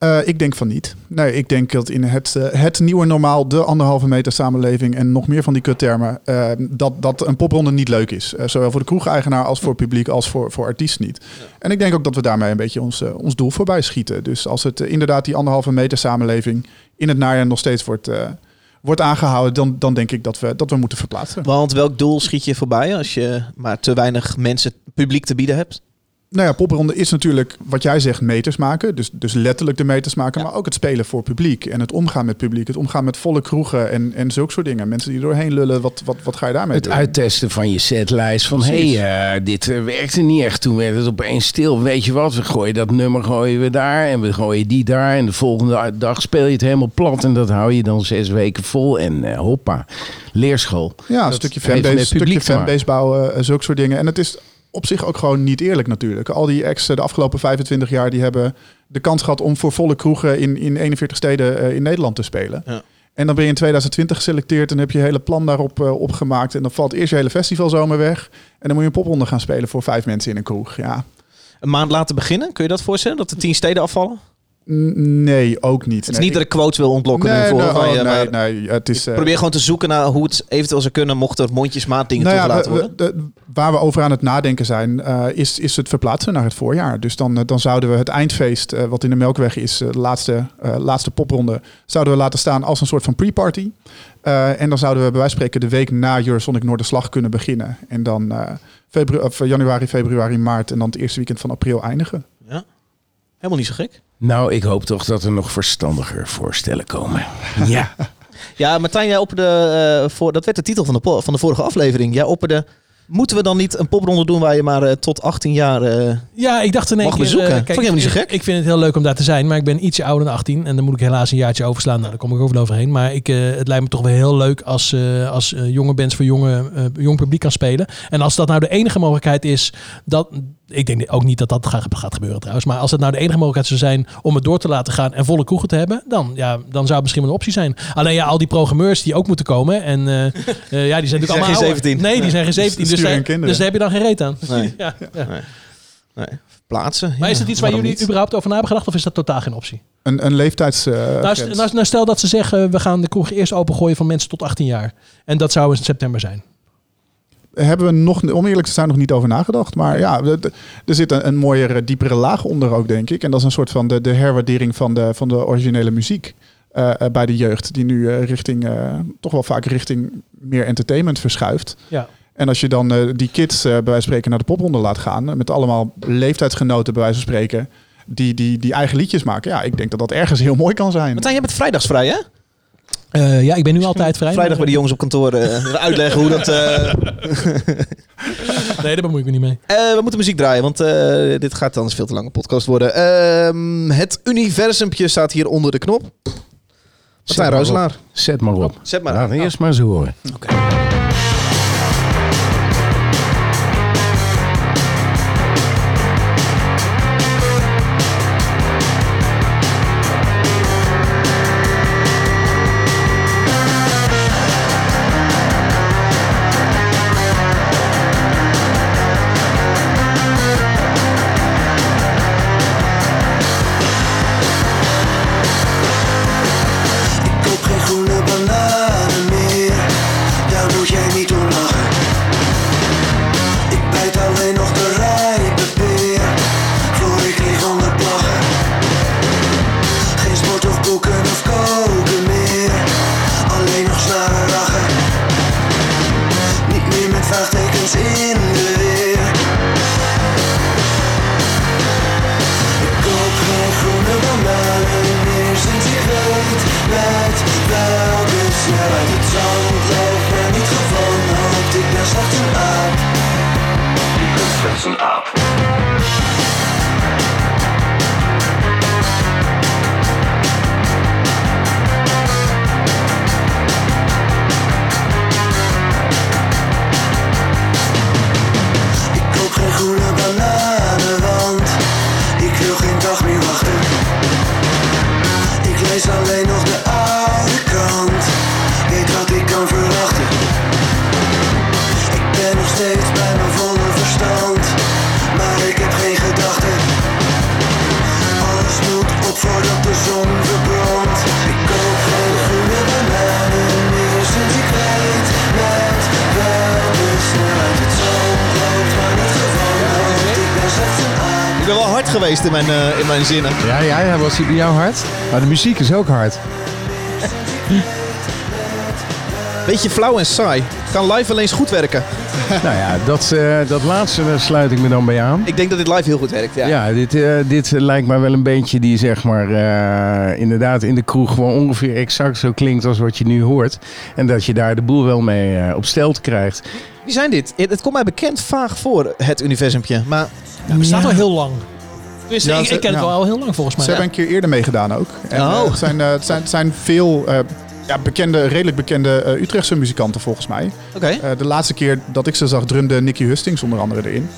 S2: Eh, ik denk van niet. Nee, ik denk dat in het, eh, het nieuwe normaal, de anderhalve meter samenleving en nog meer van die kuttermen, eh, dat, dat een popronde niet leuk is. Zowel voor de kroegeigenaar als voor het publiek als voor, voor artiesten niet. En ik denk ook dat we daarmee een beetje ons, ons doel voorbij schieten. Dus als het inderdaad die anderhalve meter samenleving in het najaar nog steeds wordt, wordt aangehouden, dan, dan denk ik dat we, dat we moeten verplaatsen.
S5: Want welk doel schiet je voorbij als je maar te weinig mensen publiek te bieden hebt?
S2: Nou ja, popronde is natuurlijk wat jij zegt, meters maken. Dus, dus letterlijk de meters maken, maar ook het spelen voor publiek. En het omgaan met publiek, het omgaan met volle kroegen en, en zulke soort dingen. Mensen die doorheen lullen, wat, wat, wat ga je daarmee
S1: Het
S2: doen?
S1: uittesten van je setlijst. Van hé, hey, dit eh, werkte niet echt. Toen werd het opeens stil. Weet je wat, we gooien dat nummer gooien we daar. En we gooien die daar. En de volgende dag speel je het helemaal plat. En dat hou je dan zes weken vol. En eh, hoppa, leerschool.
S2: Ja, een stukje fanbase, stukje fanbase bouwen, eh, zulke soort dingen. En het is op zich ook gewoon niet eerlijk natuurlijk. Al die ex de afgelopen 25 jaar, die hebben de kans gehad om voor volle kroegen in, in 41 steden eh, in Nederland te spelen.
S5: Ja.
S2: En dan ben je in 2020 geselecteerd en heb je je hele plan daarop eh, opgemaakt. En dan valt eerst je hele festivalzomer weg. En dan moet je een popronde gaan spelen voor vijf mensen in een kroeg. Ja,
S5: Een maand laten beginnen, kun je dat voorstellen? Dat de tien steden afvallen?
S2: Nee, ook niet.
S5: Het is niet dat ik quotes wil ontlokken nu
S2: nee,
S5: voor
S2: nee,
S5: van
S2: oh,
S5: je,
S2: nee, nee, het is... eh,
S5: probeer gewoon te zoeken naar hoe het eventueel zou kunnen mocht er mondjesmaat dingen
S2: Nou ja,
S5: toegelaten
S2: we-
S5: worden.
S2: de- waar we over aan het nadenken zijn, eh, is, is het verplaatsen naar het voorjaar. Dus dan, eh, dan zouden we het eindfeest, wat in de Melkweg is, de laatste, laatste popronde, zouden we laten staan als een soort van pre-party. En dan zouden we bij wijze van spreken de week na Eurosonic Noorderslag kunnen beginnen. En dan eh, febru- of, januari, februari, maart en dan het eerste weekend van april eindigen.
S5: Helemaal niet zo gek.
S1: Nou, ik hoop toch dat er nog verstandiger voorstellen komen. Ja.
S5: Ja, Martijn, jij opperde, eh, voor, dat werd de titel van de, van de vorige aflevering. Jij opperde, moeten we dan niet een popronde doen waar je maar eh, tot 18 jaar... eh,
S3: Ja, ik dacht in
S5: Mag
S3: keer...
S5: bezoeken.
S3: eh,
S5: Vond ik helemaal niet zo gek.
S3: Ik vind het heel leuk om daar te zijn, maar ik ben ietsje ouder dan 18. En dan moet ik helaas een jaartje overslaan. Nou, daar kom ik wel overheen. Maar ik, het lijkt me toch wel heel leuk als, als jonge bands voor jonge, jong publiek kan spelen. En als dat nou de enige mogelijkheid is, dat... Ik denk ook niet dat dat gaat, gaat gebeuren trouwens. Maar als het nou de enige mogelijkheid zou zijn om het door te laten gaan en volle kroegen te hebben, dan, ja, dan zou het misschien wel een optie zijn. Alleen ja, al die programmeurs die ook moeten komen. En ja, die zijn natuurlijk allemaal
S5: geen
S3: ouder.
S5: 17.
S3: Nee, die zijn geen 17. dus,
S2: Kinderen.
S3: dus daar heb je dan geen reet aan.
S5: Nee.
S3: Ja, ja.
S5: nee, plaatsen.
S3: Maar
S5: Ja,
S3: is het iets waar
S5: waarom
S3: jullie
S5: niet?
S3: überhaupt over na hebben gedacht of is dat totaal geen optie?
S2: Een, een leeftijds... eh,
S3: Nou, nou, nou, stel dat ze zeggen we gaan de kroeg eerst opengooien van mensen tot 18 jaar. En dat zou in september zijn.
S2: hebben we nog, om eerlijk te zijn, nog niet over nagedacht. Maar ja, er zit een, een mooiere, diepere laag onder ook, denk ik. En dat is een soort van de, de herwaardering van de, van de originele muziek eh, eh, bij de jeugd. Die nu eh, richting, eh, toch wel vaak richting meer entertainment verschuift.
S3: Ja.
S2: En als je dan eh, die kids eh, bij wijze van spreken naar de popronde laat gaan, eh, met allemaal leeftijdsgenoten bij wijze van spreken, die, die, die eigen liedjes maken. Ja, ik denk dat dat ergens heel mooi kan zijn.
S5: Martijn, jij bent vrijdags vrij, hè?
S3: Eh, ja, ik ben nu altijd vrij.
S5: Vrijdag bij de jongens op kantoor eh, uitleggen hoe dat... eh,
S3: Nee, daar bemoei ik me niet mee.
S5: Eh, we moeten muziek draaien, want eh, dit gaat anders veel te lange podcast worden. Ehm, het universumpje staat hier onder de knop. Martijn
S1: maar op.
S5: Rooselaar.
S1: Zet maar op.
S5: Zet maar
S1: Laat
S5: aan.
S1: eerst maar eens horen.
S8: Ik
S5: geweest in mijn, eh, in mijn zinnen.
S1: Ja, ja, ja, was die bij jou hard? Maar de muziek is ook hard.
S5: Beetje flauw en saai. Kan live alleen eens goed werken.
S1: nou ja, dat, eh, dat laatste sluit ik me dan bij aan.
S5: Ik denk dat dit live heel goed werkt. Ja.
S1: Ja, dit, eh, dit lijkt mij wel een beetje die zeg maar eh, inderdaad in de kroeg gewoon ongeveer exact zo klinkt als wat je nu hoort. En dat je daar de boel wel mee eh, op stelt krijgt.
S5: Wie zijn dit? Het het komt mij bekend vaag voor, het universumpje. Maar
S3: Ja, bestaat al heel lang. Dus
S2: Ja,
S3: ik,
S2: ze-
S3: ik ken het wel al heel lang volgens mij.
S2: Ze hebben een keer eerder meegedaan ook. En,
S5: Oh.
S2: eh, het, zijn, eh, het, zijn, het zijn veel eh, ja, bekende, redelijk bekende Utrechtse muzikanten volgens mij. de laatste keer dat ik ze zag, drumde Nicky Hustings onder andere erin.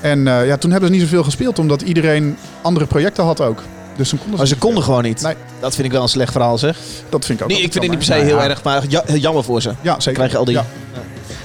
S2: En ja, toen hebben ze niet zoveel gespeeld, omdat iedereen andere projecten had ook. Dus toen konden
S5: Maar ze konden gewoon niet.
S2: Nee.
S5: Dat vind ik wel een slecht verhaal zeg.
S2: Dat vind ik ook
S5: Nee, ik vind het niet per se heel
S2: ja,
S5: erg, maar ja, jammer voor ze.
S2: Ja, zeker.
S5: Krijg je al die...
S2: Ja.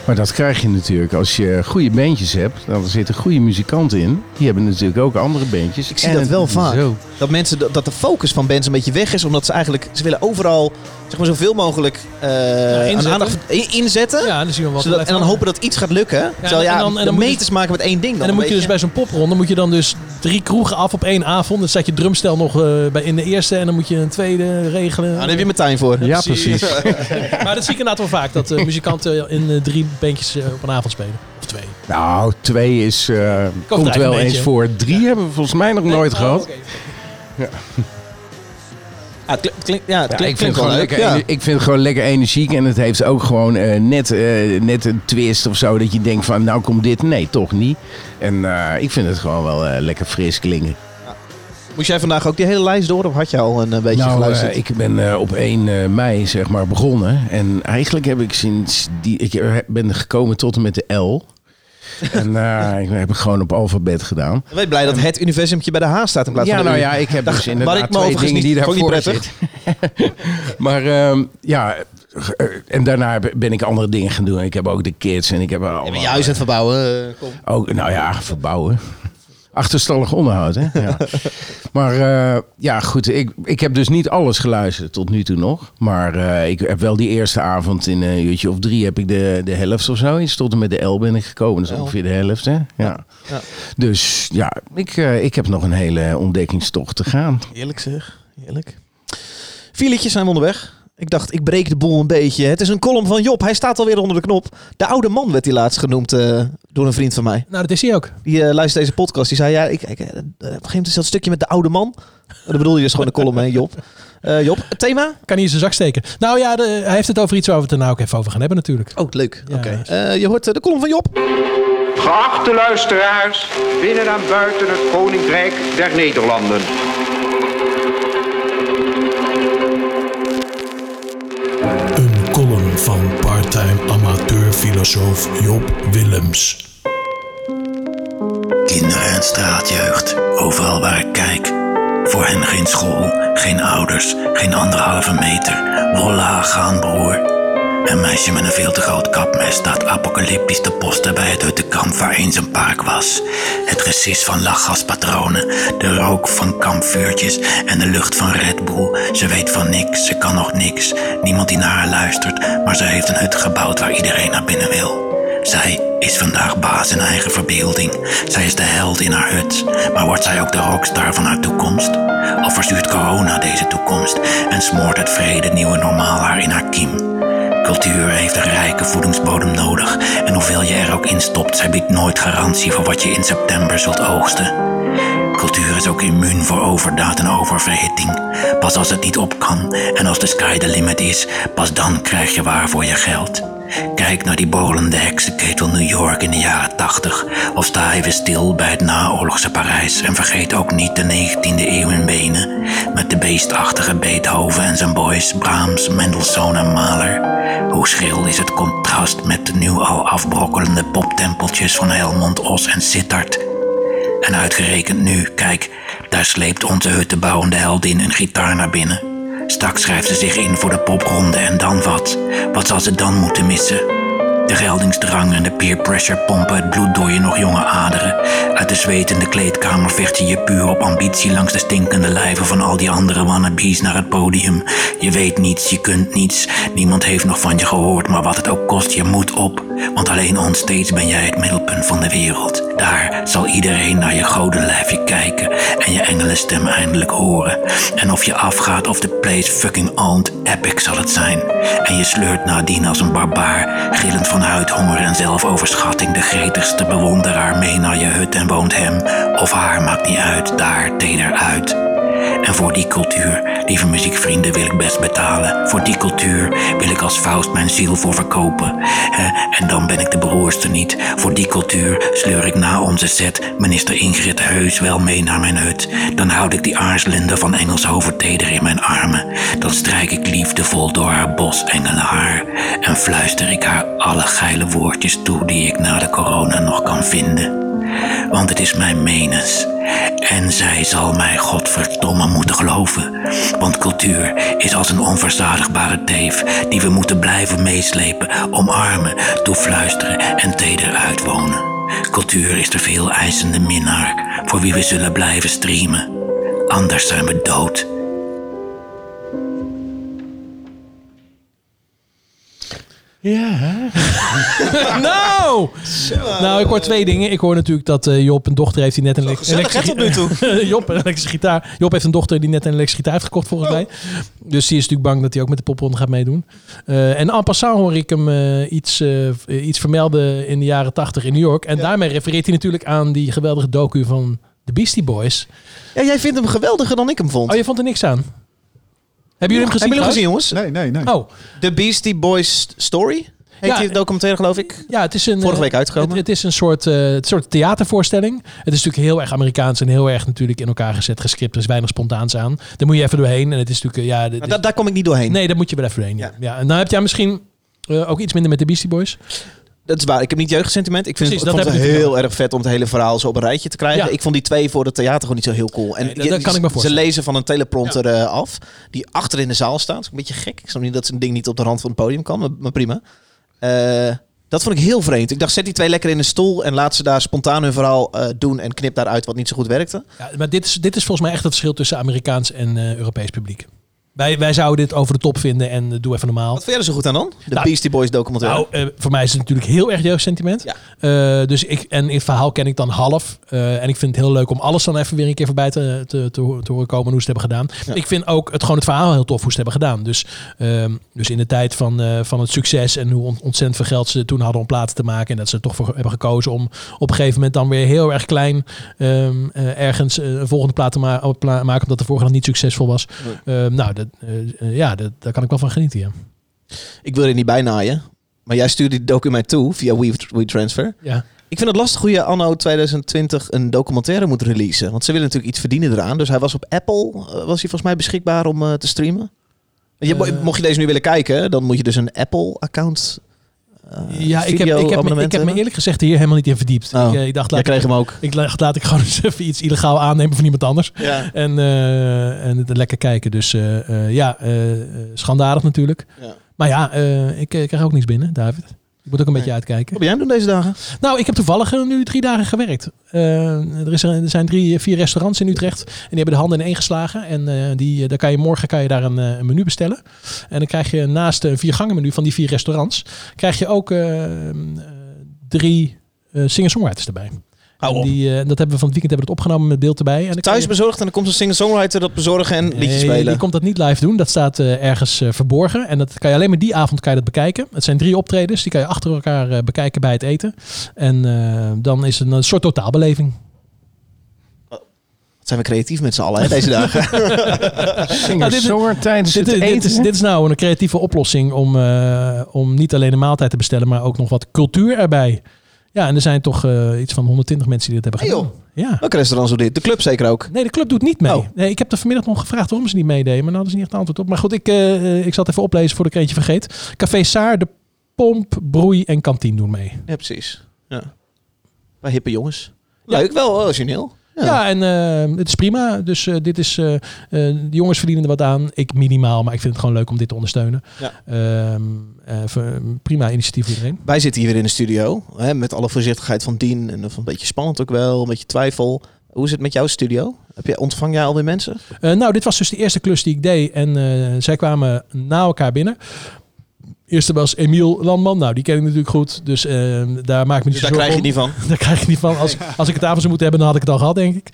S1: Maar dat krijg je natuurlijk als je goede bandjes hebt. Dan zitten goede muzikanten in. Die hebben natuurlijk ook andere bandjes.
S5: Ik zie
S1: En
S5: dat wel vaak.
S1: Zo.
S5: Dat, mensen, dat de focus van bands een beetje weg is. Omdat ze eigenlijk... Ze willen overal zeg maar, zoveel mogelijk eh, aan
S3: inzetten.
S5: aandacht inzetten.
S3: Ja, dan zien we wat
S5: zodat, en dan hopen dat iets gaat lukken. Terwijl ja,
S3: en dan- en dan
S5: de
S3: moet je-
S5: meters maken met één ding dan.
S3: En dan moet je dus bij zo'n popronde moet je dan dus drie kroegen af op één avond. Dan staat je drumstel nog eh, bij in de eerste en dan moet je een tweede regelen.
S5: Nou, daar heb je Martijn voor.
S1: Ja, precies.
S3: maar dat zie ik inderdaad wel vaak, dat eh, muzikanten in drie bandjes op een avond spelen. Of twee.
S1: Nou, twee is, eh, komt wel eens voor. Drie hebben we volgens mij nog nooit
S3: Oh,
S1: gehad.
S3: oké.
S5: Ah, het ja, het
S1: Ja,
S5: klink-
S1: ik, vind
S5: klinkt
S1: gewoon
S5: leuk.
S1: lekker,
S5: Ja.
S1: ik vind het gewoon lekker energiek. En het heeft ook gewoon eh, net, eh, net een twist of zo. Dat je denkt van, nou komt dit. Nee, toch niet. En eh, ik vind het gewoon wel lekker fris klinken.
S5: Moest jij vandaag ook die hele lijst door of had je al een beetje
S1: nou,
S5: geluisterd?
S1: ik ben op 1 eh, mei zeg maar begonnen. En eigenlijk heb ik sinds die... Ik ben gekomen tot en met de L. en eh, ik heb ik gewoon op alfabet gedaan.
S5: Ik ben blij dat het universumtje bij de H staat in plaats
S1: Ja,
S5: van de
S1: nou ja, ik heb dus inderdaad
S5: ik me
S1: twee
S5: overigens
S1: dingen die
S5: ik
S1: daarvoor zitten. maar ja, eh, en daarna ben ik andere dingen gaan doen. Ik heb ook de kids en ik heb
S5: bent je huis aan het verbouwen. eh, kom.
S1: Ook, nou ja, verbouwen. Achterstallig onderhoud, hè? Ja. maar eh, ja, goed. Ik, ik heb dus niet alles geluisterd tot nu toe nog. Maar eh, ik heb wel die eerste avond in een uurtje of drie heb ik de, de helft of zo. Iets tot en met de L ben ik gekomen. Dat is ongeveer de helft, hè? Ja.
S5: Ja.
S1: Dus ja, ik, eh, ik heb nog een hele ontdekkingstocht te gaan.
S5: Heerlijk zeg, heerlijk. Vier liedjes zijn we onderweg. Ik dacht, ik breek de boel een beetje. Het is een column van Job. Hij staat alweer onder de knop. De oude man werd hij laatst genoemd eh, door een vriend van mij.
S3: Nou, dat is hij ook.
S5: Die eh, luistert deze podcast. Die zei, ja, ik, ik, eh, op een gegeven moment is dat stukje met de oude man. Dat bedoelde je dus gewoon de column, hè, Job. Eh, Job, het thema?
S3: Kan hij in zijn zak steken. Nou ja, de, hij heeft het over iets waar we het er nou ook even over gaan hebben natuurlijk.
S5: Oh, leuk.
S3: Ja,
S5: Oké. Eh, je hoort de column van Job.
S9: Geachte luisteraars, binnen en buiten het Koninkrijk der Nederlanden.
S10: Amateurfilosoof Job Willems.
S11: Kinderen en straatjeugd, overal waar ik kijk. Voor hen geen school, geen ouders, geen anderhalve meter. Wolla gaan broer. Een meisje met een veel te groot kapmes staat apocalyptisch te posten bij het huttenkamp waar eens een park was. Het gesis van lachgaspatronen, de rook van kampvuurtjes en de lucht van Red Bull. Ze weet van niks, ze kan nog niks. Niemand die naar haar luistert, maar ze heeft een hut gebouwd waar iedereen naar binnen wil. Zij is vandaag baas in eigen verbeelding. Zij is de held in haar hut. Maar wordt zij ook de rockstar van haar toekomst? Of verstuurt corona deze toekomst en smoort het vrede nieuwe normaal haar in haar kiem? Cultuur heeft een rijke voedingsbodem nodig. En hoeveel je er ook in stopt, zij biedt nooit garantie voor wat je in september zult oogsten. Cultuur is ook immuun voor overdaad en oververhitting. Pas als het niet op kan en als de sky the limit is, pas dan krijg je waar voor je geld. Kijk naar die bolende heksenketel New York in de jaren 80. Of sta even stil bij het naoorlogse Parijs. En vergeet ook niet de 19e eeuw in Wenen. Met de beestachtige Beethoven en zijn boys Brahms, Mendelssohn en Mahler. Hoe schril is het contrast met de nu al afbrokkelende poptempeltjes van Helmond, Os en Sittard. En uitgerekend nu, kijk, daar sleept onze huttenbouwende heldin een gitaar naar binnen. Straks schrijft ze zich in voor de popronde en dan wat? Wat zal ze dan moeten missen? De geldingsdrang en de peer pressure pompen het bloed door je nog jonge aderen. Uit de zwetende kleedkamer vecht je je puur op ambitie langs de stinkende lijven van al die andere wannabes naar het podium. Je weet niets, je kunt niets. Niemand heeft nog van je gehoord, maar wat het ook kost, je moet op. Want alleen onstage ben jij het middelpunt van de wereld. Daar zal iedereen naar je godenlijfje kijken en je engelenstem eindelijk horen. En of je afgaat of de place fucking owned, epic zal het zijn. En je sleurt nadien als een barbaar, gillend van huidhonger en zelfoverschatting de gretigste bewonderaar mee naar je hut en woont hem of haar, maakt niet uit, daar teder uit. En voor die cultuur, lieve muziekvrienden, wil ik best betalen. Voor die cultuur wil ik als Faust mijn ziel voor verkopen. En dan ben ik de beroerste niet. Voor die cultuur sleur ik na onze set minister Ingrid heus wel mee naar mijn hut. Dan houd ik die aarzelende van Engelshoven teder in mijn armen. Dan strijk ik liefdevol door haar bos engelenhaar. En fluister ik haar alle geile woordjes toe die ik na de corona nog kan vinden want het is mijn menens. En zij zal mij godverdomme moeten geloven. Want cultuur is als een onverzadigbare teef die we moeten blijven meeslepen, omarmen, toefluisteren en teder uitwonen. Cultuur is de veel eisende minnaar voor wie we zullen blijven streamen. Anders zijn we dood.
S1: Ja.
S3: nou! Nou, ik hoor twee dingen. Ik hoor natuurlijk dat eh, Job een dochter heeft die net een elek-
S5: gezellig, hè, tot nu
S3: elektrische- Job, een elektrische gitaar. Job heeft een dochter die net een elektrische gitaar heeft gekocht, volgens mij. Dus die is natuurlijk bang dat hij ook met de popronde gaat meedoen. Eh, en en passant hoor ik hem eh, iets, eh, iets vermelden in de jaren tachtig in New York. En daarmee refereert hij natuurlijk aan die geweldige docu van de Beastie Boys.
S5: Ja, jij vindt hem geweldiger dan ik hem vond.
S3: Oh, je vond er niks aan? Hebben jullie hem gezien?
S5: Hebben jullie hem
S3: trouwens?
S5: gezien, jongens?
S2: Nee, nee, nee.
S3: Oh,
S5: The Beastie Boys Story? Heet
S3: Ja,
S5: die documentaire, geloof ik?
S3: Ja, het is een.
S5: Vorige
S3: eh,
S5: week uitgekomen.
S3: Het, het is een soort, eh, het soort theatervoorstelling. Het is natuurlijk heel erg Amerikaans en heel erg natuurlijk in elkaar gezet, gescript. Er is weinig spontaans aan. Daar moet je even doorheen. En het is natuurlijk, eh, ja. is-
S5: da- daar kom ik niet doorheen.
S3: nee, daar moet je wel even doorheen. Ja.
S5: Ja.
S3: Ja. En dan heb jij misschien eh, ook iets minder met de Beastie Boys.
S5: Dat is waar. Ik heb niet jeugdsentiment. Ik vind
S3: Precies,
S5: het, ik
S3: dat
S5: vond het heel erg vet om het hele verhaal zo op een rijtje te krijgen.
S3: Ja.
S5: Ik vond die twee voor het theater gewoon niet zo heel cool. En
S3: Nee, dat-
S5: je-
S3: dat kan ik me
S5: ze lezen van een teleprompter eh, af, die achter in de zaal staat. Een beetje gek. Ik snap niet dat zo'n ding niet op de rand van het podium kan, maar, maar prima. Eh, dat vond ik heel vreemd. Ik dacht, zet die twee lekker in een stoel en laat ze daar spontaan hun verhaal eh, doen en knip daaruit wat niet zo goed werkte.
S3: Ja, maar dit is, dit is volgens mij echt het verschil tussen Amerikaans en Europees publiek. Wij, wij zouden dit over de top vinden en eh, doe even normaal.
S5: Wat vind jij er zo goed aan dan? De
S3: Nou,
S5: Beastie Boys documentaire.
S3: Nou, eh, voor mij is het natuurlijk heel erg jeugdsentiment.
S5: Ja.
S3: Eh, dus ik, en het verhaal ken ik dan half. En ik vind het heel leuk om alles dan even weer een keer voorbij te, te, te, ho- te horen komen hoe ze het hebben gedaan.
S5: Ja.
S3: Ik vind ook het, gewoon het verhaal heel tof hoe ze het hebben gedaan. Dus, ehm, dus in de tijd van, van het succes en hoe on- ontzettend veel geld ze toen hadden om platen te maken. En dat ze er toch voor hebben gekozen om op een gegeven moment dan weer heel erg klein ehm, eh, ergens een volgende plaat te ma- maken. Omdat de vorige nog niet succesvol was. Ehm, nou, dat, ja, dat, daar kan ik wel van genieten. Ja.
S5: Ik wil er niet bij naaien, maar jij stuurde die document toe via We- WeTransfer.
S3: Ja.
S5: Ik vind het lastig hoe je anno 2020 een documentaire moet releasen. Want ze willen natuurlijk iets verdienen eraan. Dus hij was op Apple, eh, was hij volgens mij beschikbaar om eh, te streamen. Je, mo-
S3: Eh.
S5: mocht je deze nu willen kijken, dan moet je dus een Apple-account
S3: Ja, ik heb, ik, heb, me- ik heb me eerlijk gezegd hier helemaal niet in verdiept.
S5: Oh,
S3: ik, eh, ik dacht,
S5: Jij
S3: laat,
S5: kreeg hem ook.
S3: ik dacht, laat ik gewoon eens even iets illegaal aannemen van iemand anders.
S5: Ja.
S3: En, eh, en het lekker kijken. Dus eh, ja, schandalig natuurlijk.
S5: Ja.
S3: Maar ja, ik, krijg ook niks binnen, David. Ik moet ook een beetje uitkijken.
S5: Wat ben jij aan het doen deze dagen?
S3: Nou, ik heb toevallig nu drie dagen gewerkt. Eh, er, is er, zijn drie, vier restaurants in Utrecht. En die hebben de handen in één geslagen. En eh, die, eh, daar kan je morgen kan je daar een, een menu bestellen. En dan krijg je naast een viergangen menu van die vier restaurants... krijg je ook eh, eh, drie singer-songwriters erbij.
S5: Hou
S3: die, eh, dat hebben we van het weekend hebben we het opgenomen met beeld erbij. En dan
S5: Thuis
S3: je-
S5: bezorgd en dan komt een singer-songwriter dat bezorgen en liedjes
S3: Nee,
S5: spelen.
S3: Die komt dat niet live doen. Dat staat eh, ergens eh, verborgen. En dat kan je alleen maar die avond kan je dat bekijken. Het zijn drie optredens. Die kan je achter elkaar eh, bekijken bij het eten. En eh, dan is het een soort totaalbeleving.
S5: Wat zijn we creatief met z'n allen hè, deze dagen.
S1: Singer,
S3: dit is-
S1: zonger tijdens
S3: Dit,
S1: het
S3: dit,
S1: eten.
S3: is, dit is nou een creatieve oplossing om, eh, om niet alleen een maaltijd te bestellen, maar ook nog wat cultuur erbij. Ja, en er zijn toch eh, iets van 120 mensen die dat hebben
S5: Hey,
S3: gedaan. Ja.
S5: Welke restaurants doen dit? De club zeker ook.
S3: Nee, de club doet niet mee.
S5: Oh.
S3: Nee, ik heb er vanmiddag nog gevraagd waarom ze niet meededen, maar daar hadden ze niet echt antwoord op. Maar goed, ik, eh, ik zal het even oplezen voordat ik er eentje vergeet. Café Saar, de Pomp, Broei en Kantien doen mee.
S5: Ja, precies. Ja. Bij hippe jongens. Leuk, wel origineel. Ja.
S3: Ja, en eh, het is prima. Dus eh, dit is, eh, de jongens verdienen er wat aan. Ik minimaal, maar ik vind het gewoon leuk om dit te ondersteunen.
S5: Ja.
S3: Ehm, eh, prima initiatief voor iedereen.
S5: Wij zitten hier weer in de studio. Hè, met alle voorzichtigheid van dien. En een beetje spannend ook wel. Een beetje twijfel. Hoe is het met jouw studio? Heb je, ontvang jij alweer mensen?
S3: Nou, dit was dus de eerste klus die ik deed. En zij kwamen na elkaar binnen. Eerste was Emiel Landman. Nou, die ken ik natuurlijk goed. Dus eh, daar maak ik me
S5: Dus
S3: niet
S5: daar
S3: zo
S5: krijg je
S3: zorgen
S5: niet van.
S3: Daar krijg ik niet van. Als, als ik het avond zou moeten hebben, dan had ik het al gehad, denk ik.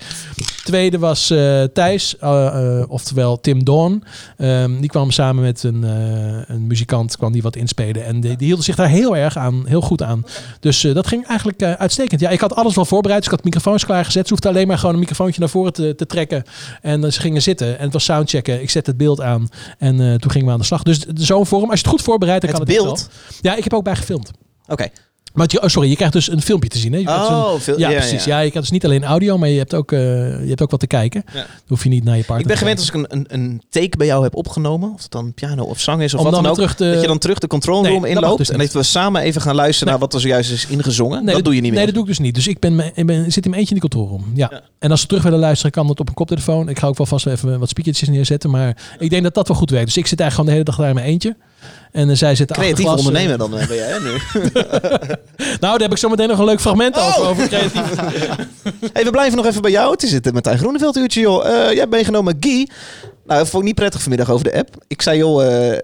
S3: Tweede was eh, Thijs, eh, eh, oftewel Tim Dawn. Ehm, die kwam samen met een, een muzikant, kwam die wat inspelen. En die, die hielden zich daar heel erg aan, heel goed aan. Dus dat ging eigenlijk uitstekend. Ja, ik had alles wel voorbereid. Dus ik had microfoons klaargezet. Ze hoefde alleen maar gewoon een microfoontje naar voren te, te trekken. En ze gingen zitten. En het was soundchecken. Ik zette het beeld aan. En toen gingen we aan de slag. Dus zo'n vorm, als je het goed voorbereidt, dan
S5: Het
S3: kan het
S5: beeld?
S3: wel. Ja, ik heb ook bij gefilmd.
S5: Oké.
S3: Maar je, oh, sorry, je krijgt dus een filmpje te zien. Hè?
S5: Oh, veel-
S3: ja,
S5: ja,
S3: precies.
S5: ja.
S3: Ja. je krijgt dus niet alleen audio, maar je hebt ook, eh, je hebt ook wat te kijken.
S5: Ja.
S3: Dan hoef je niet naar je partner
S5: Ik ben gewend als ik een, een, een take bij jou heb opgenomen. Of het dan piano of zang is of
S3: Om
S5: wat
S3: dan
S5: dan ook.
S3: terug te-
S5: Dat je dan terug de control
S3: Nee,
S5: room
S3: mag
S5: inloopt.
S3: dus
S5: en dat we samen even gaan luisteren naar wat er zojuist is ingezongen. dat, doe je niet meer.
S3: Nee, dat doe ik dus niet. Dus ik, ben, ik ben, zit in mijn eentje in die controlroom. Ja.
S5: Ja.
S3: En als ze terug willen luisteren, kan dat op een koptelefoon. Ik ga ook wel vast even wat speakertjes neerzetten. Maar ik denk dat dat wel goed werkt. Dus ik zit eigenlijk gewoon de hele dag daar in mijn eentje. En uh, zij zitten
S5: Creatief
S3: eh,
S5: ondernemer dan eh, ben jij nu.
S3: Nou, daar heb ik zo meteen nog een leuk fragment
S5: Oh!
S3: over. over creatief.
S5: Hey, we blijven nog even bij jou. Het is het met een Groeneveld uurtje, joh. Eh, jij hebt meegenomen Guy. Nou, dat vond ik niet prettig vanmiddag over de app. Ik zei, joh,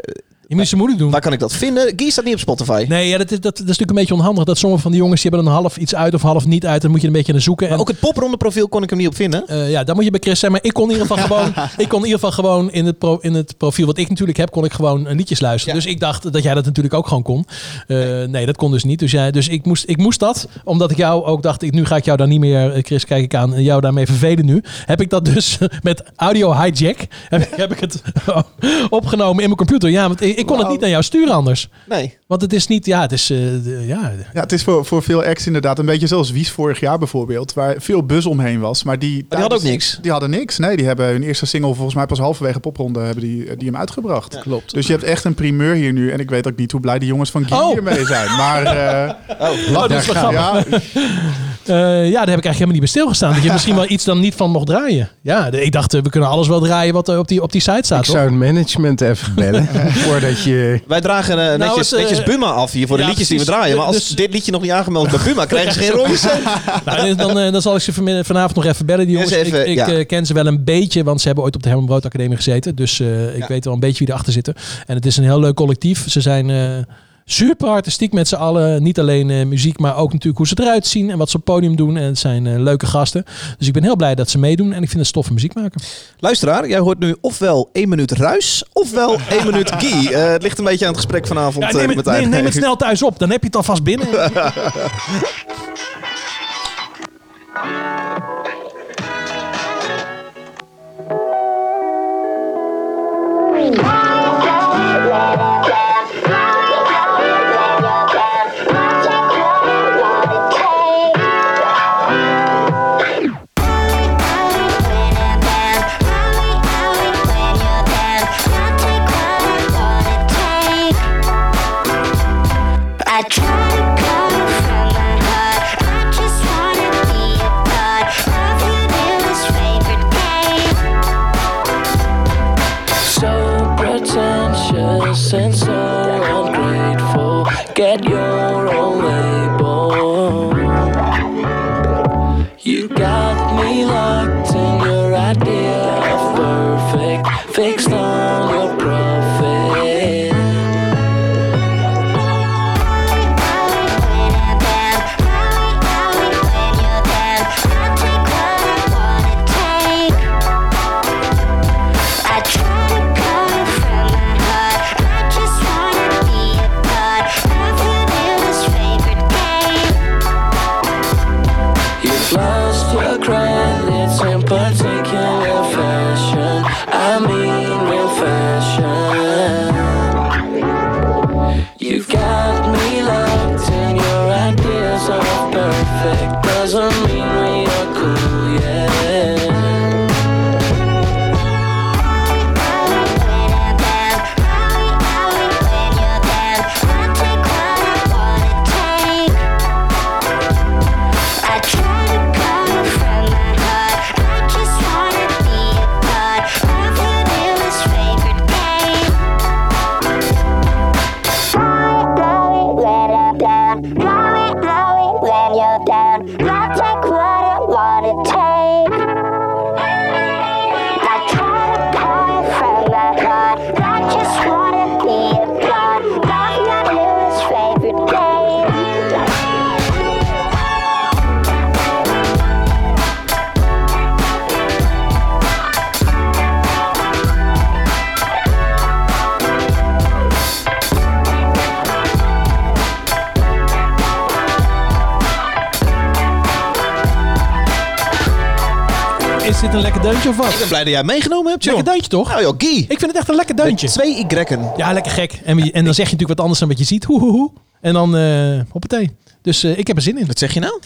S3: Je moet ze moeilijk doen.
S5: Waar kan ik dat vinden? Guy staat niet op Spotify.
S3: Nee, ja, dat, is, dat, dat is natuurlijk een beetje onhandig. Dat sommige van die jongens die hebben dan half iets uit of half niet uit. Dan moet je een beetje naar zoeken. En,
S5: Maar ook het popronde profiel kon ik hem niet op vinden.
S3: eh, ja, daar moet je bij Chris zijn. Maar ik kon in ieder geval gewoon, ik kon in ieder geval gewoon in het, pro, in het profiel wat ik natuurlijk heb, kon ik gewoon eh, liedjes luisteren. Dus ik dacht dat jij dat natuurlijk ook gewoon kon. Eh, nee. dat kon dus niet. Dus, jij, dus ik, moest, ik moest dat, omdat ik jou ook dacht, ik, nu ga ik jou daar niet meer, Chris, kijk ik aan, en jou daarmee vervelen nu. Heb ik dat dus met audio hijack, heb, ik- heb ik het opgenomen in mijn computer. Ja, want ik, ik kon het niet naar jou sturen anders.
S5: Nee.
S3: Want het is niet, ja, het is, eh, de- ja,
S2: Ja, het is voor, voor veel acts inderdaad een beetje zoals Wies vorig jaar bijvoorbeeld, waar veel buzz omheen was. Maar die,
S5: die hadden ook niks.
S2: Die hadden niks. Nee, die hebben hun eerste single volgens mij pas halverwege popronde hebben die, die hem uitgebracht.
S5: Klopt.
S2: Dus je hebt echt een primeur hier nu. En ik weet ook niet hoe blij die jongens van Guy
S3: Oh.
S2: hiermee zijn. Maar eh,
S3: Oh, dat is wel grappig.
S2: ja,
S3: Eh, ja, daar heb ik eigenlijk helemaal niet bij stilgestaan. Dat je misschien wel iets dan niet van mocht draaien. Ja, de- ik dacht, eh, we kunnen alles wel draaien wat er op die, op die site staat.
S1: Ik
S3: toch?
S1: zou het management even bellen voordat je...
S5: Wij dragen eh, netjes,
S3: het,
S5: netjes Buma af hier voor de
S3: ja,
S5: liedjes die we draaien. Maar als
S3: Dus-
S5: dit liedje nog niet aangemeld is bij Buma, krijgen ze geen rode.
S3: Nou, dan, eh, dan zal ik ze vanavond nog even bellen, die jongens.
S5: Even,
S3: ik ik
S5: ja.
S3: eh, ken ze wel een beetje, want ze hebben ooit op de Herman Brood Academie gezeten. Dus eh, ik
S5: Ja.
S3: weet wel een beetje wie erachter zitten. En het is een heel leuk collectief. Ze zijn super artistiek met z'n allen. Niet alleen eh, muziek, maar ook natuurlijk hoe ze eruit zien en wat ze op het podium doen. En het zijn eh, leuke gasten. Dus ik ben heel blij dat ze meedoen. En ik vind het stoffe muziek maken.
S5: Luisteraar, jij hoort nu ofwel 1 minuut ruis, ofwel 1 minuut Guy. Eh, het ligt een beetje aan het gesprek vanavond.
S3: Ja,
S5: eh,
S3: neem,
S5: met
S3: het,
S5: de
S3: neem, neem het snel thuis op. Dan heb je het alvast binnen. Is dit een lekker deuntje of wat?
S5: Ik ben blij dat jij meegenomen hebt, joh.
S3: Lekker deuntje toch?
S5: Nou joh, Guy.
S3: Ik vind het echt een lekker deuntje.
S5: Met twee Y.
S3: Ja, lekker gek. En, en dan zeg je natuurlijk wat anders dan wat je ziet. Hoe, hoe, hoe. En dan eh hoppatee. Dus eh, ik heb er zin in.
S5: Wat zeg je nou?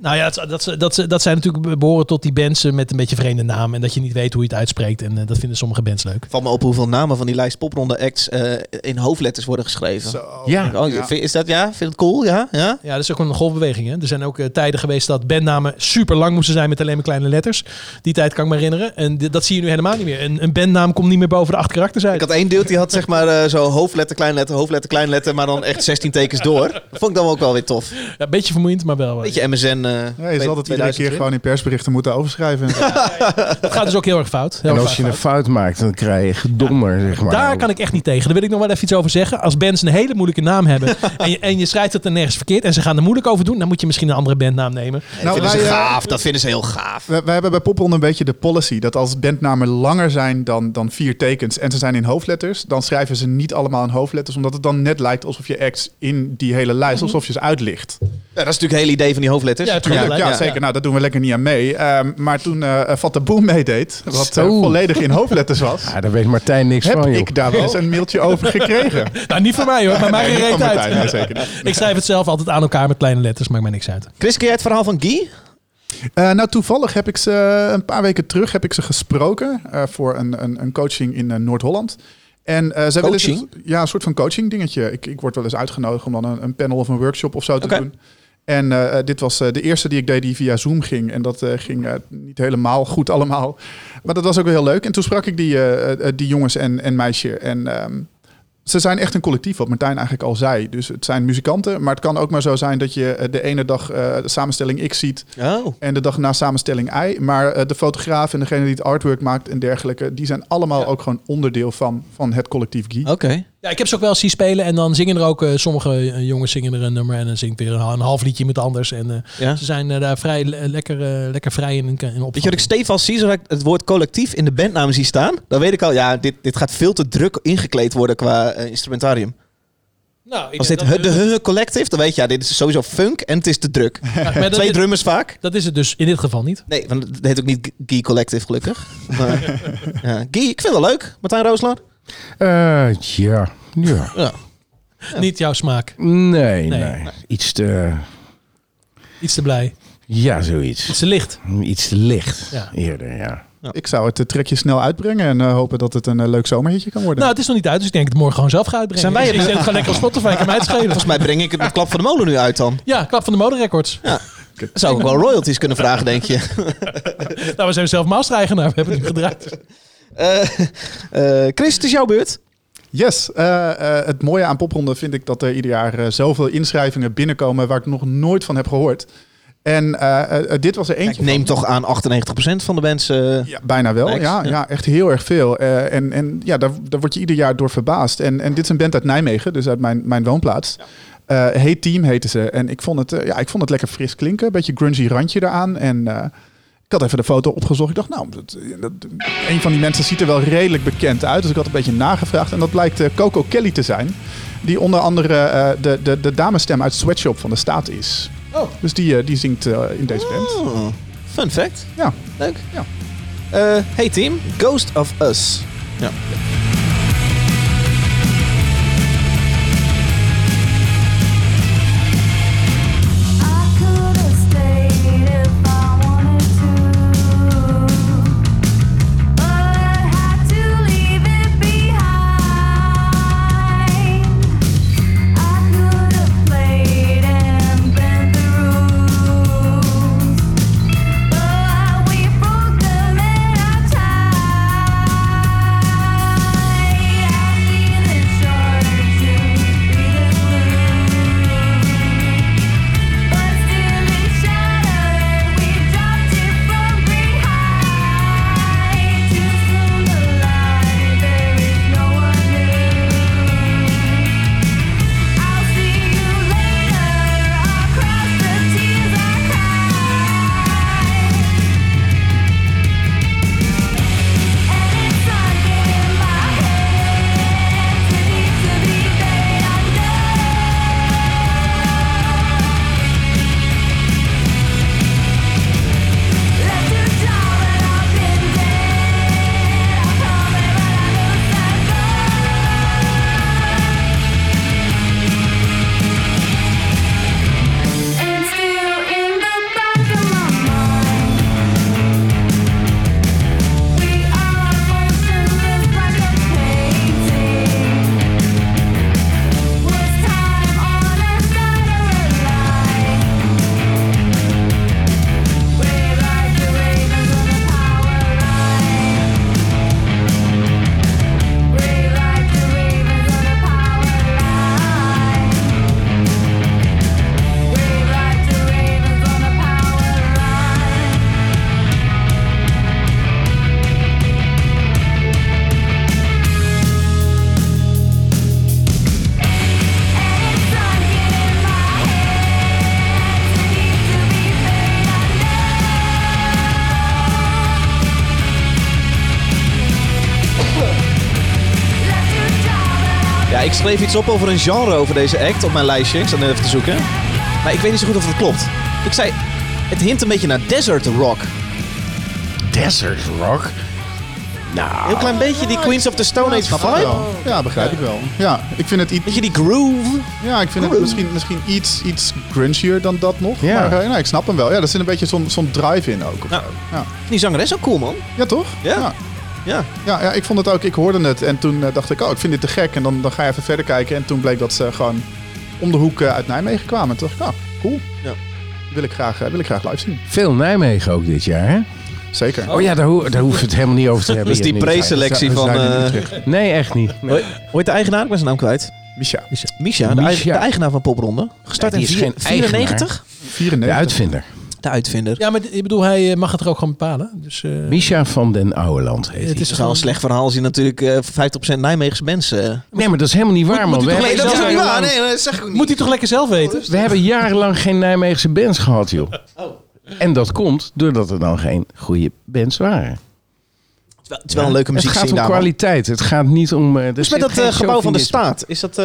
S3: Nou ja, dat, dat, dat, dat zijn natuurlijk behoren tot die bands eh, met een beetje vreemde naam. En dat je niet weet hoe je het uitspreekt. En eh, dat vinden sommige bands leuk.
S5: Val me op hoeveel namen van die lijst popronde acts eh, in hoofdletters worden geschreven.
S1: Ja.
S5: Oh,
S2: Ja.
S5: Is dat ja? Vind je het cool? Ja? ja?
S3: Ja, dat is ook een golfbeweging. Hè? Er zijn ook tijden geweest dat bandnamen super lang moesten zijn met alleen maar kleine letters. Die tijd kan ik me herinneren. En dat zie je nu helemaal niet meer. Een, een bandnaam komt niet meer boven de acht karakters uit.
S5: Ik had één dude die had zeg maar eh, zo hoofdletter, kleinletter, hoofdletter, kleinletter, maar dan echt 16 tekens door. Dat vond ik dan ook wel weer tof.
S3: Ja, een beetje vermoeiend, maar wel. eh,
S5: Beetje MSN. eh
S2: Ja, je zal het iedere keer gewoon in persberichten moeten overschrijven.
S3: Dat gaat dus ook heel erg fout. Heel
S1: En als je een fout maakt, dan krijg je gedonder, zeg maar.
S3: Daar kan ik echt niet tegen. Daar wil ik nog wel even iets over zeggen. Als bands een hele moeilijke naam hebben en, je, en je schrijft het er nergens verkeerd en ze gaan er moeilijk over doen, dan moet je misschien een andere bandnaam nemen.
S5: dat vinden ze
S2: wij, eh,
S5: gaaf. Dat vinden ze heel gaaf.
S2: We, we hebben bij Popronde een beetje de policy dat als bandnamen langer zijn dan, dan vier tekens en ze zijn in hoofdletters, dan schrijven ze niet allemaal in hoofdletters, omdat het dan net lijkt alsof je acts in die hele lijst, alsof je ze uitlicht.
S5: Ja, dat is natuurlijk het hele idee van die hoofdletters.
S2: Ja, ja, zeker. Nou, dat doen we lekker niet aan mee. Ehm, maar toen eh Fat Boom meedeed, wat eh,
S1: Zo.
S2: volledig in hoofdletters was,
S1: Ja, daar weet Martijn niks
S2: heb
S1: van, joh.
S2: ik daar wel eens een mailtje over gekregen.
S3: Nou, niet voor mij hoor, maar mij
S2: Nee, van
S3: uit.
S2: Zeker niet.
S3: Ik schrijf het zelf altijd aan elkaar met kleine letters, maakt mij niks uit.
S5: Chris, ken jij het verhaal van Guy?
S2: Eh, nou, toevallig heb ik ze een paar weken terug heb ik ze gesproken eh, voor een, een, een coaching in Noord-Holland. En eh zij willen
S5: Coaching?
S2: dus- ja, een soort van coaching dingetje. Ik, ik word wel eens uitgenodigd om dan een, een panel of een workshop of zo te doen. En eh, dit was eh, de eerste die ik deed die via Zoom ging. En dat eh, ging eh, niet helemaal goed allemaal. Maar dat was ook wel heel leuk. En toen sprak ik die, eh, eh, die jongens en, en meisje. En ehm, ze zijn echt een collectief, wat Martijn eigenlijk al zei. Dus het zijn muzikanten. Maar het kan ook maar zo zijn dat je eh, de ene dag eh, de samenstelling X ziet.
S5: Oh.
S2: En de dag na samenstelling Y. Maar eh, de fotograaf en degene die het artwork maakt en dergelijke, die zijn allemaal ook gewoon onderdeel van, van het collectief Guy.
S5: Oké.
S3: Ja, ik heb ze ook wel eens zien spelen en dan zingen er ook, eh, sommige eh, jongens zingen er een nummer en dan zingt weer een, een half liedje met anders. En eh,
S5: Ja.
S3: ze zijn daar vrij le- lekker, lekker vrij in, in op.
S5: Weet je wat ik Stefan zie, zodra ik het woord collectief in de bandnaam zie staan? Dan weet ik al, ja, dit, dit gaat veel te druk ingekleed worden qua instrumentarium.
S3: Nou, ik
S5: Als dit de Huh Collective, dan weet je, ja, dit is sowieso funk en het is te druk. Twee drummers vaak.
S3: Dat is het dus in dit geval niet.
S5: Nee, want het heet ook niet Guy Collective, gelukkig. Maar, ja. Guy, ik vind het leuk. Martijn Rooselaar?
S1: Eh, ja, ja.
S5: Ja.
S3: Niet jouw smaak.
S1: Nee,
S3: Nee.
S1: nee, Iets te...
S3: Iets te blij.
S1: Ja, zoiets.
S3: Iets te licht.
S1: Iets te licht
S3: Ja.
S1: eerder, ja.
S2: Ik zou het eh, trekje snel uitbrengen en eh, hopen dat het een leuk zomerhitje kan worden.
S3: Nou, het is nog niet uit, dus ik denk dat ik het morgen gewoon zelf ga uitbrengen.
S5: Zijn wij
S3: ik
S5: het-
S3: zet het gewoon lekker op Spotify, kan mij het schelen.
S5: Volgens mij breng ik het met Klap van de Molen nu uit dan.
S3: Ja, klap van de moderecords.
S5: Ja. Dan zou ik wel royalties kunnen vragen, denk je.
S3: Nou, we zijn zelf master-eigenaar. We hebben het nu gedraaid.
S5: Eh, eh, Chris, het is jouw beurt.
S2: Yes, eh, eh, het mooie aan Popronde vind ik dat er ieder jaar eh, zoveel inschrijvingen binnenkomen waar ik nog nooit van heb gehoord. En dit was er eentje.
S5: Ik neem toch aan 98% van de mensen.
S2: Ja, bijna wel. Ja,
S5: Ja.
S2: ja. echt heel erg veel. Eh, en en ja, daar, daar word je ieder jaar door verbaasd. En, en dit is een band uit Nijmegen, dus uit mijn, mijn woonplaats. Eh hey Team heten ze. En ik vond, het, ja, ik vond het lekker fris klinken. Een beetje grungy randje eraan. En eh, ik had even de foto opgezocht. Ik dacht, nou, dat, dat- een van die mensen ziet er wel redelijk bekend uit. Dus ik had een beetje nagevraagd. En dat blijkt eh, Coco Kelly te zijn. Die onder andere eh, de, de, de damesstem uit Sweatshop van de Staat is.
S3: Oh.
S2: Dus die, eh, die zingt in deze band.
S5: Oh, fun fact.
S2: Ja.
S5: Leuk.
S2: Ja.
S5: Hey team, Ghost of Us. Ja. Ik schreef iets op over een genre over deze act op mijn lijstje. Ik zat net even te zoeken. Maar ik weet niet zo goed of het klopt. Ik zei, het hint een beetje naar desert rock.
S1: Desert Rock? Nou,
S5: Heel klein beetje die Queens of the Stone Age
S2: Snap ik
S5: vibe.
S2: wel. Ja, begrijp ik wel. Ja, ik vind het iets...
S5: Beetje die groove.
S2: Ja, ik vind het misschien, misschien iets, iets grungier dan dat nog.
S1: Ja.
S2: Maar eh, nou, ik snap hem wel. Ja, er zit een beetje zo'n zo'n drive in ook. of
S5: Ja.
S2: zo. Ja.
S5: Die zanger is ook cool, man.
S2: ja, toch?
S5: Ja.
S2: Ja.
S5: Ja.
S2: Ja, ik vond het ook. Ik hoorde het en toen eh, dacht ik, oh, ik vind dit te gek. En dan, dan ga je even verder kijken. En toen bleek dat ze gewoon om de hoek eh, uit Nijmegen kwamen. En toen dacht ik, oh, cool.
S5: Ja.
S2: Wil ik graag, eh, wil ik graag live zien.
S1: veel Nijmegen ook dit jaar, hè?
S2: Zeker.
S1: Oh ja, daar, ho daar hoeven we het helemaal niet over te hebben.
S5: Dat is die preselectie van.
S1: Nee, echt niet. Nee.
S5: Hoe heet de eigenaar? Ik ben zijn naam kwijt.
S2: Misha.
S5: Misha, de,
S1: Misha.
S5: de eigenaar van Popronde. Gestart
S1: Nee,
S5: in
S1: is
S5: vier-
S1: geen
S5: 94?
S2: 94.
S1: De uitvinder.
S5: De uitvinder.
S3: Ja, maar ik bedoel, hij eh, mag het er ook gewoon bepalen. Dus, eh,
S1: Misha van den Ouweland heet
S3: het
S1: hij.
S3: is
S5: Het is wel
S3: gewoon...
S5: een slecht verhaal als je natuurlijk eh 50% Nijmeegse mensen...
S1: Nee, maar dat is helemaal niet waar, man.
S3: moet
S1: hebben,
S3: lezen?
S5: dat is ook niet waar. Nee, dat zeg ik niet.
S3: Moet hij toch lekker zelf weten?
S1: we hebben jarenlang geen Nijmeegse bands gehad, joh. En dat komt doordat er dan geen goede bands waren.
S5: Het is wel- het is wel een leuke muziek
S1: Het gaat om kwaliteit. Het gaat niet om... eh, er
S5: Dus met dat eh, gebouw van de staat, is dat... eh,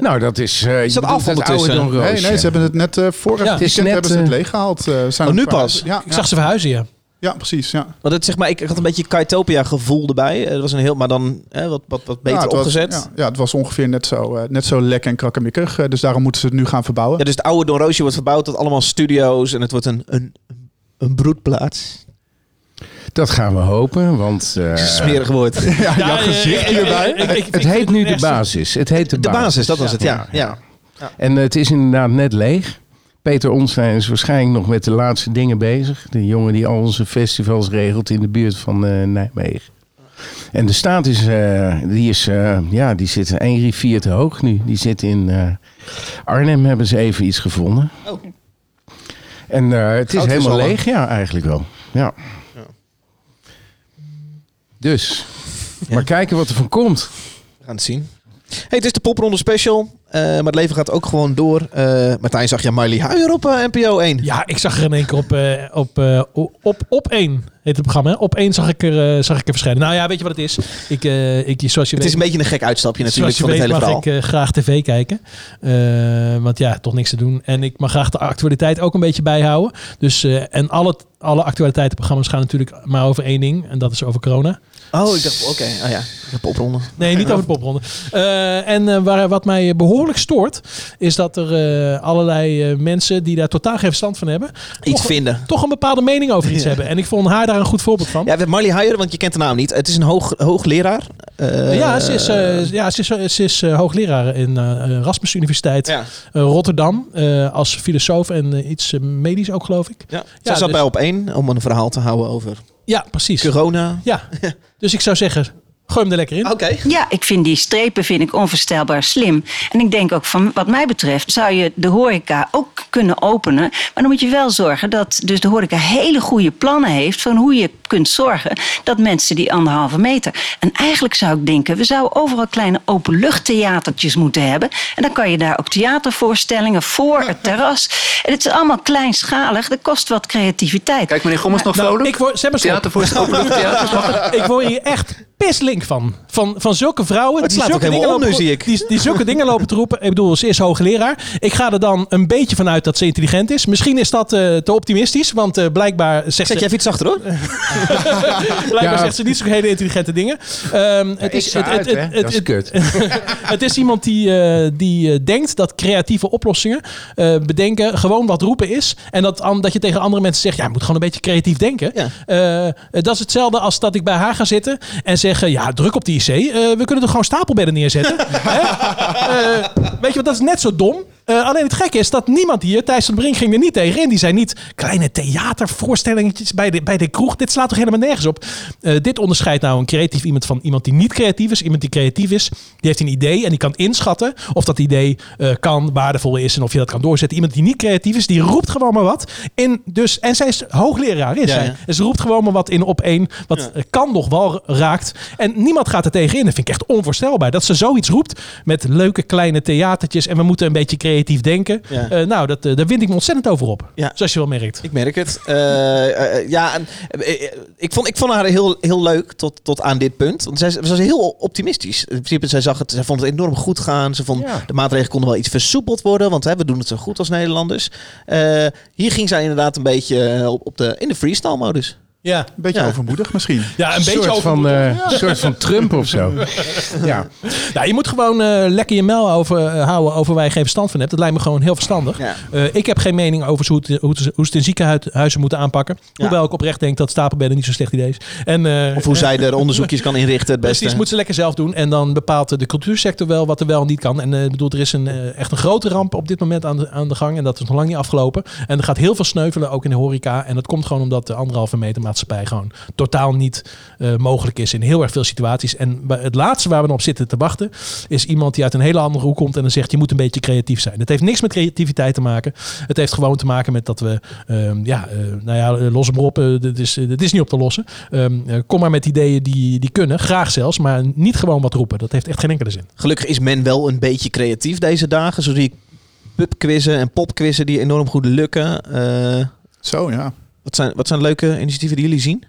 S1: Nou, dat is... eh,
S5: Is dat af ondertussen?
S1: oude Don Roos,
S2: Nee, nee, ze hebben het net eh vorig
S3: Ja,
S2: weekend
S1: is net,
S2: hebben ze het
S1: eh,
S2: leeggehaald. eh, zijn
S5: Oh, nu pas?
S2: Ja,
S3: Ik zag ze verhuizen, ja.
S2: ja, precies. Ja.
S5: Want het, zeg maar, ik had een beetje Kaitopia gevoel erbij. Het was een heel, maar dan hè, wat, wat, wat beter
S2: ja, het was-
S5: opgezet.
S2: ja, ja, het was ongeveer net zo, eh, net zo lek en krakkemikkig. dus daarom moeten ze het nu gaan verbouwen.
S5: Ja, dus het oude Don Roosje wordt verbouwd tot allemaal studio's en het wordt een, een, een broedplaats.
S1: Dat gaan we hopen, want... eh,
S5: Smerig woord.
S2: ja, jouw gezicht hierbij.
S1: het heet nu de basis. Het heet de,
S5: De basis, dat was het, ja. ja.
S1: En het is inderdaad net leeg. Peter Onstein is waarschijnlijk nog met de laatste dingen bezig. De jongen die al onze festivals regelt in de buurt van eh, Nijmegen. En de staat is, eh, die is, eh, ja, die zit één rivier te hoog nu. Die zit in eh, Arnhem, hebben ze even iets gevonden.
S5: Oh.
S1: En eh, het is
S5: Goud
S1: helemaal
S5: is
S1: leeg, ja, eigenlijk wel. Ja. Dus, maar kijken wat er van komt.
S5: We gaan het zien. Hey, het is de popronde special, eh, maar het leven gaat ook gewoon door. Eh, Martijn, zag je Miley Huijer op eh, NPO 1?
S3: Ja, ik zag er in één keer op, eh, op, eh, op, op één, heet het programma. Hè? Op één zag ik, er, zag ik er verschijnen. Nou ja, weet je wat het is? Ik, eh, ik, zoals je
S5: Het
S3: weet,
S5: is een beetje een gek uitstapje natuurlijk
S3: Zoals
S5: van
S3: je
S5: het
S3: weet
S5: hele
S3: mag
S5: verhaal.
S3: ik eh, graag tv kijken. Eh, want ja, toch niks te doen. En ik mag graag de actualiteit ook een beetje bijhouden. Dus, eh, en alle, alle actualiteitenprogramma's gaan natuurlijk maar over één ding. En dat is over corona.
S5: Oh, ik dacht, oké. Oh ja, de popronde.
S3: Nee, niet over de popronde. Eh, en eh, waar, wat mij behoorlijk stoort, is dat er eh, allerlei mensen die daar totaal geen verstand van hebben,
S5: Iets
S3: toch,
S5: vinden.
S3: toch een bepaalde mening over iets
S5: Ja.
S3: hebben. En ik vond haar daar een goed voorbeeld van.
S5: Ja, Marley Huijer, want je kent de naam niet. Het is een hoog, hoogleraar.
S3: Ja, ze is, ja, ze is, ze is hoogleraar in Erasmus Universiteit
S5: ja.
S3: Rotterdam. als filosoof en iets medisch ook, geloof ik.
S5: Ja.
S3: Ja,
S5: zat
S3: dus-
S5: bij op één om een verhaal te houden over
S3: Ja, precies.
S5: corona.
S3: Ja, dus ik zou zeggen, gooi hem er lekker in.
S5: Oké.
S12: Ja, ik vind die strepen vind ik onvoorstelbaar slim. En ik denk ook van, wat mij betreft, zou je de horeca ook kunnen openen. Maar dan moet je wel zorgen dat dus de horeca hele goede plannen heeft van hoe je kunt zorgen dat mensen die anderhalve meter. En eigenlijk zou ik denken, we zouden overal kleine openluchttheatertjes moeten hebben. En dan kan je daar ook theatervoorstellingen voor het terras. En het is allemaal kleinschalig, dat kost wat creativiteit.
S13: Kijk, meneer Gommers nog
S3: Nou,
S13: vrolijk?
S3: ik word, zeg maar stop.
S13: Theatervoorstelling, theater.
S3: ik word hier echt pislink van. Van, van zulke vrouwen.
S5: Het
S3: die
S5: slaat
S3: zulke dingen
S5: om
S3: lopen-
S5: zie ik.
S3: Die, die zulke dingen lopen te roepen. Ik bedoel, ze is hoogleraar. Ik ga er dan een beetje vanuit dat ze intelligent is. Misschien is dat eh, te optimistisch. Want eh, blijkbaar zegt
S5: Zet
S3: ze,
S5: je even iets achter hoor.
S3: blijkbaar
S1: Ja.
S3: zegt ze niet zo hele intelligente dingen. Ehm, het, is, het,
S1: uit,
S3: het, het,
S1: Dat is
S3: het-
S1: kut.
S3: het is iemand die, eh, die eh, denkt dat creatieve oplossingen eh, bedenken gewoon wat roepen is. En dat, an- dat je tegen andere mensen zegt, ja, je moet gewoon een beetje creatief denken.
S5: Ja.
S3: Eh, dat is hetzelfde als dat ik bij haar ga zitten en zeggen, ja, druk op die IC. Eh, we kunnen er gewoon stapelbedden neerzetten. Hè? Eh, weet je wat, dat is net zo dom. Eh, alleen het gekke is dat niemand hier, Thijs van Brink ging er niet tegen in. Die zei niet kleine theatervoorstellingetjes bij de, bij de kroeg. Dit slaat toch helemaal nergens op. Eh, dit onderscheidt nou een creatief iemand van iemand die niet creatief is. Iemand die creatief is, die heeft een idee en die kan inschatten of dat idee eh, kan, waardevol is en of je dat kan doorzetten. Iemand die niet creatief is, die roept gewoon maar wat. In, dus, en zij is hoogleraar, is
S5: Ja,
S3: zij.
S5: ja.
S3: En ze roept gewoon maar wat in op één, wat
S5: Ja.
S3: kan nog wel raakt. En niemand gaat er tegen in. Dat vind ik echt onvoorstelbaar. Dat ze zoiets roept met leuke kleine theatertjes en we moeten een beetje creatief creatief denken.
S5: Ja.
S3: Eh, nou, dat, eh, daar wind ik me ontzettend over op.
S5: Ja.
S3: Zoals je wel merkt.
S5: Ik merk het. Eh, ja, en, ik, vond, ik vond haar heel, heel leuk tot, tot aan dit punt. Want zij, ze was heel optimistisch. In principe, zij, zag het, zij vond het enorm goed gaan. Ze vond
S1: Ja.
S5: de maatregelen konden wel iets versoepeld worden. Want hè, we doen het zo goed als Nederlanders. Hier ging zij inderdaad een beetje op, op de, in de freestyle modus.
S3: Ja.
S2: Een beetje
S5: Ja.
S2: overmoedig misschien.
S3: Ja, een beetje
S1: soort van, eh, een soort van Trump of zo. Ja.
S3: Nou, je moet gewoon eh, lekker je mel over, eh, houden over waar je geen verstand van hebt. Dat lijkt me gewoon heel verstandig.
S5: Ja.
S3: Eh, ik heb geen mening over hoe het, hoe hoe ze het in ziekenhuizen moeten aanpakken.
S5: Ja.
S3: Hoewel ik oprecht denk dat stapelbedden niet zo slecht idee is. En, eh,
S5: Of hoe zij er onderzoekjes kan inrichten het beste.
S3: Precies, moet ze lekker zelf doen. En dan bepaalt de cultuursector wel wat er wel en niet kan. En eh, ik bedoel, er is een, eh, echt een grote ramp op dit moment aan de, aan de gang. En dat is nog lang niet afgelopen. En er gaat heel veel sneuvelen, ook in de horeca. En dat komt gewoon omdat de anderhalve meter maatschappij gewoon totaal niet eh, mogelijk is in heel erg veel situaties. En bij- het laatste waar we op zitten te wachten, is iemand die uit een hele andere hoek komt en dan zegt, je moet een beetje creatief zijn. Het heeft niks met creativiteit te maken. Het heeft gewoon te maken met dat we, ehm, ja, eh, nou ja, eh, los hem op. dit, is, dit is niet op te lossen. Ehm, eh, kom maar met ideeën die, die kunnen, graag zelfs, maar niet gewoon wat roepen. Dat heeft echt geen enkele zin.
S5: Gelukkig is men wel een beetje creatief deze dagen. Zo zie ik pubquizzen en popquizzen die enorm goed lukken. Eh,
S2: Zo, ja.
S5: Wat, zijn, wat zijn leuke initiatieven die jullie zien?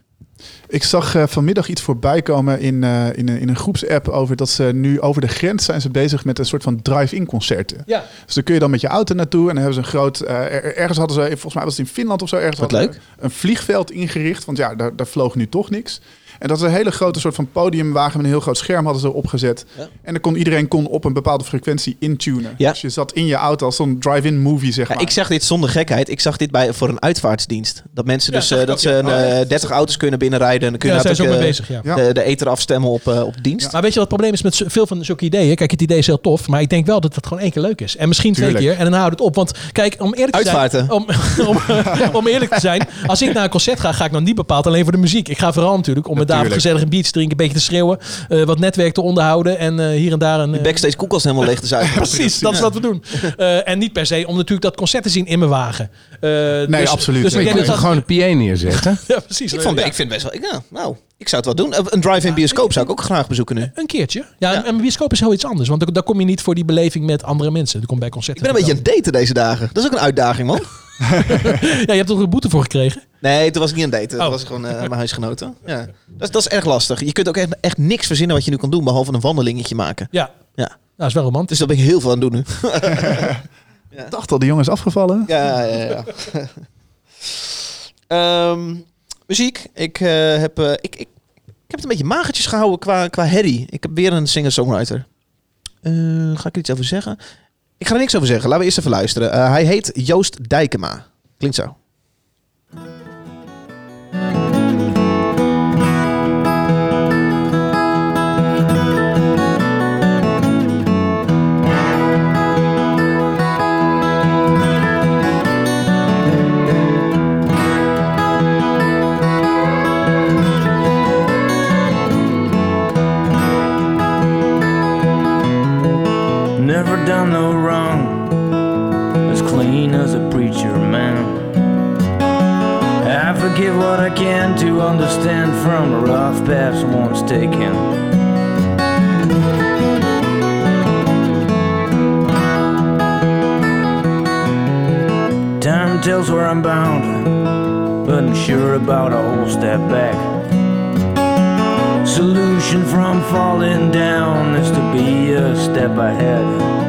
S2: Ik zag eh, vanmiddag iets voorbij komen in, eh, in, een, in een groepsapp over dat ze nu over de grens zijn ze bezig met een soort van drive-in concerten.
S3: Ja.
S2: Dus dan kun je dan met je auto naartoe en dan hebben ze een groot. eh, er- ergens hadden ze, volgens mij was het in Finland of zo, ergens
S5: Wat leuk.
S2: ze een vliegveld ingericht. Want ja, daar, daar vloog nu toch niks. En dat is een hele grote soort van podiumwagen met een heel groot scherm hadden ze opgezet.
S5: Ja.
S2: En dan kon iedereen kon op een bepaalde frequentie intunen.
S5: Ja.
S2: Dus je zat in je auto als zo'n drive-in movie, zeg
S5: Ja,
S2: maar.
S5: ik zag dit zonder gekheid. Ik zag dit bij, voor een uitvaartsdienst. Dat mensen
S3: Ja,
S5: dus
S3: zag
S5: eh, dat
S3: ook,
S5: ze een,
S3: Oh, ja.
S5: eh, 30 auto's kunnen binnenrijden. En dan kun je
S3: Ja, daar zijn ze ook
S5: natuurlijk,
S3: mee
S5: eh,
S3: bezig, ja.
S2: Ja.
S5: de, de eter afstemmen op, op dienst.
S3: Maar weet je wat het probleem is met veel van zulke ideeën? Kijk, het idee is heel tof, maar ik denk wel dat het gewoon één keer leuk is. En misschien twee keer en dan houdt het op. Want kijk, om eerlijk te
S5: Uitvaarten.
S3: zijn... Om, om, om eerlijk te zijn, als ik naar een concert ga, ga ik nog niet bepaald alleen voor de muziek. Ik ga vooral natuurlijk om met
S2: Natuurlijk.
S3: gezellig een biertje drinken, een beetje te schreeuwen, eh, wat netwerk te onderhouden en eh, hier en daar een...
S5: De
S3: eh,
S5: backstage koelkast helemaal leeg te zuigen.
S3: Precies, dat is wat we doen. Eh, en niet per se om natuurlijk dat concert te zien in mijn wagen. Eh,
S2: Nee, absoluut.
S3: Dus ik denk dat
S1: er
S3: dat...
S1: gewoon een PA neerzetten.
S3: Ja, precies.
S5: Ik, vond,
S3: Ja.
S5: ik vind best wel... ik- Ja, nou, ik zou het wel doen. Een drive-in bioscoop zou ik ook graag bezoeken nu.
S3: Een keertje. Ja,
S5: Ja.
S3: en een bioscoop is heel iets anders. Want daar- kom je niet voor die beleving met andere mensen. Dat komt bij
S5: Ik
S3: concerten.
S5: ben een beetje aan het daten deze dagen. Dat is ook een uitdaging, man.
S3: Ja, je hebt er een boete voor gekregen.
S5: Nee, toen was ik niet aan het daten. Dat
S3: Oh.
S5: was gewoon eh, mijn huisgenoten. Ja. Dat, is- dat is erg lastig. Je kunt ook echt, echt niks verzinnen wat je nu kan doen, behalve een wandelingetje maken.
S3: Ja.
S5: Ja.
S3: Nou, dat is wel romantisch.
S5: Dus daar ben ik heel veel aan het doen nu.
S2: Ik dacht al, die jongen is afgevallen.
S5: Ja, ja, ja. Ehm, muziek. Ik, eh, heb, eh, ik, ik, heb het een beetje magertjes gehouden qua, qua herrie. Ik heb weer een singer-songwriter. Eh, ga ik er iets over zeggen? Ik ga er niks over zeggen. Laten we eerst even luisteren. Hij heet Joost Dijkema. Klinkt zo.
S6: Done no wrong, as clean as a preacher man. I forgive what I can to understand from the rough paths once taken. Time tells where I'm bound, but I'm sure about a whole step back. Solution from falling down is to be a step ahead.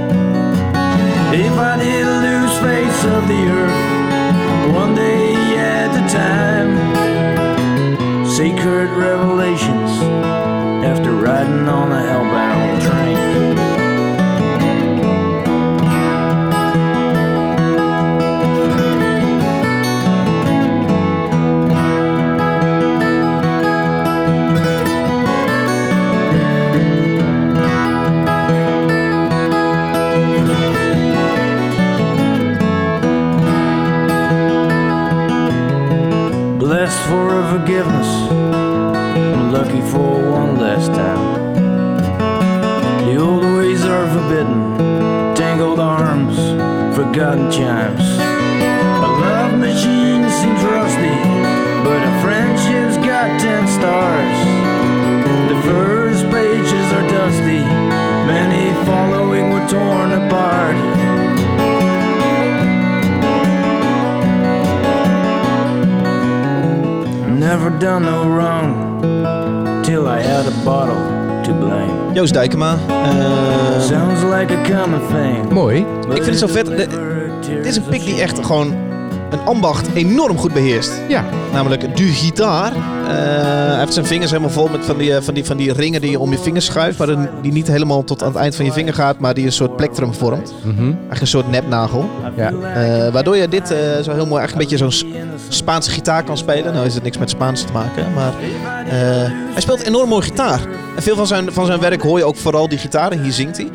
S6: Revelations after riding on a hellbound
S5: Joost Dijkema. eh,
S14: Sounds like a common thing.
S1: Mooi.
S5: ik vind het zo vet. De- dit is een pik die echt gewoon een ambacht enorm goed beheerst.
S1: Ja.
S5: Namelijk de gitaar. Eh, hij heeft zijn vingers helemaal vol met van die, eh, van, die, van die ringen die je om je vingers schuift. Maar dan- die niet helemaal tot aan het eind van je vinger gaat. Maar die een soort plektrum vormt.
S1: Mhm.
S5: Eigenlijk een soort nepnagel.
S1: Ja.
S5: Eh, waardoor je dit eh, zo heel mooi, eigenlijk een beetje zo'n Spaanse gitaar kan spelen. Nou is het niks met Spaans te maken, maar eh, hij speelt enorm mooi gitaar. En veel van zijn, van zijn werk hoor je ook vooral die gitaar en hier zingt hij.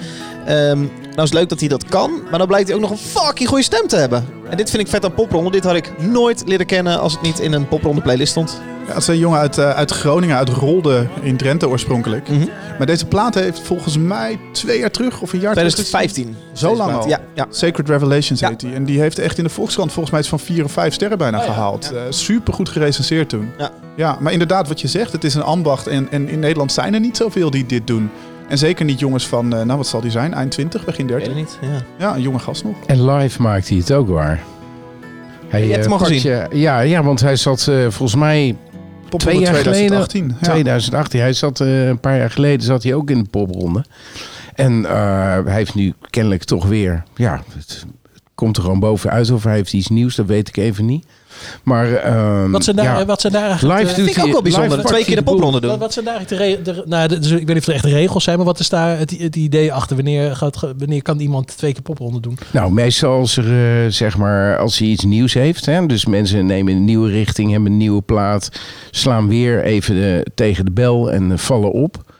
S5: Ehm, nou is het leuk dat hij dat kan, maar dan blijkt hij ook nog een fucking goede stem te hebben. En dit vind ik vet aan popronde. Dit had ik nooit leren kennen als het niet in een popronde playlist stond.
S2: Ja, het is een jongen uit, eh, uit Groningen, uit Rolde in Drenthe oorspronkelijk.
S5: Mhm.
S2: Maar deze plaat heeft volgens mij twee jaar terug of een jaar terug...
S5: 2015.
S2: Zo lang al.
S5: Ja, ja.
S2: Sacred Revelations heet die. En die heeft echt in de Volkskrant volgens mij iets van vier of vijf sterren bijna gehaald. Eh, super goed gerecenseerd toen.
S5: Ja.
S2: ja, maar inderdaad wat je zegt, het is een ambacht. En, en in Nederland zijn er niet zoveel die dit doen. En zeker niet jongens van, eh, nou wat zal die zijn, eind 20, begin 30.
S5: Weet ik niet. Ja.
S2: Ja, een jonge gast nog.
S1: En live maakt hij het ook waar. Hij,
S2: Je hebt
S1: eh,
S2: hem al gezien?
S1: je- ja, ja, want hij zat eh, volgens mij twee jaar
S2: 2018,
S1: geleden.
S2: ja.
S1: 2018. Hij zat eh, een paar jaar geleden zat hij ook in de popronde. En eh, hij heeft nu kennelijk toch weer, ja, het komt er gewoon bovenuit of hij heeft iets nieuws, dat weet ik even niet. Maar ehm,
S3: Wat zijn daar,
S1: ja,
S3: wat zijn daar eigenlijk...
S1: live
S3: eh,
S1: doet
S5: Vind ik ook wel bijzonder. Twee keer de popronde doen.
S3: Wat, wat zijn daar eigenlijk de, nou, de- dus ik weet niet of er echt regels zijn, maar wat is daar het, het idee achter? Wanneer, gaat, wanneer kan iemand twee keer popronde doen?
S1: Nou, meestal als er, eh, zeg maar, als hij iets nieuws heeft. Hè, dus mensen nemen een nieuwe richting, hebben een nieuwe plaat. Slaan weer even eh, tegen de bel en eh, vallen op.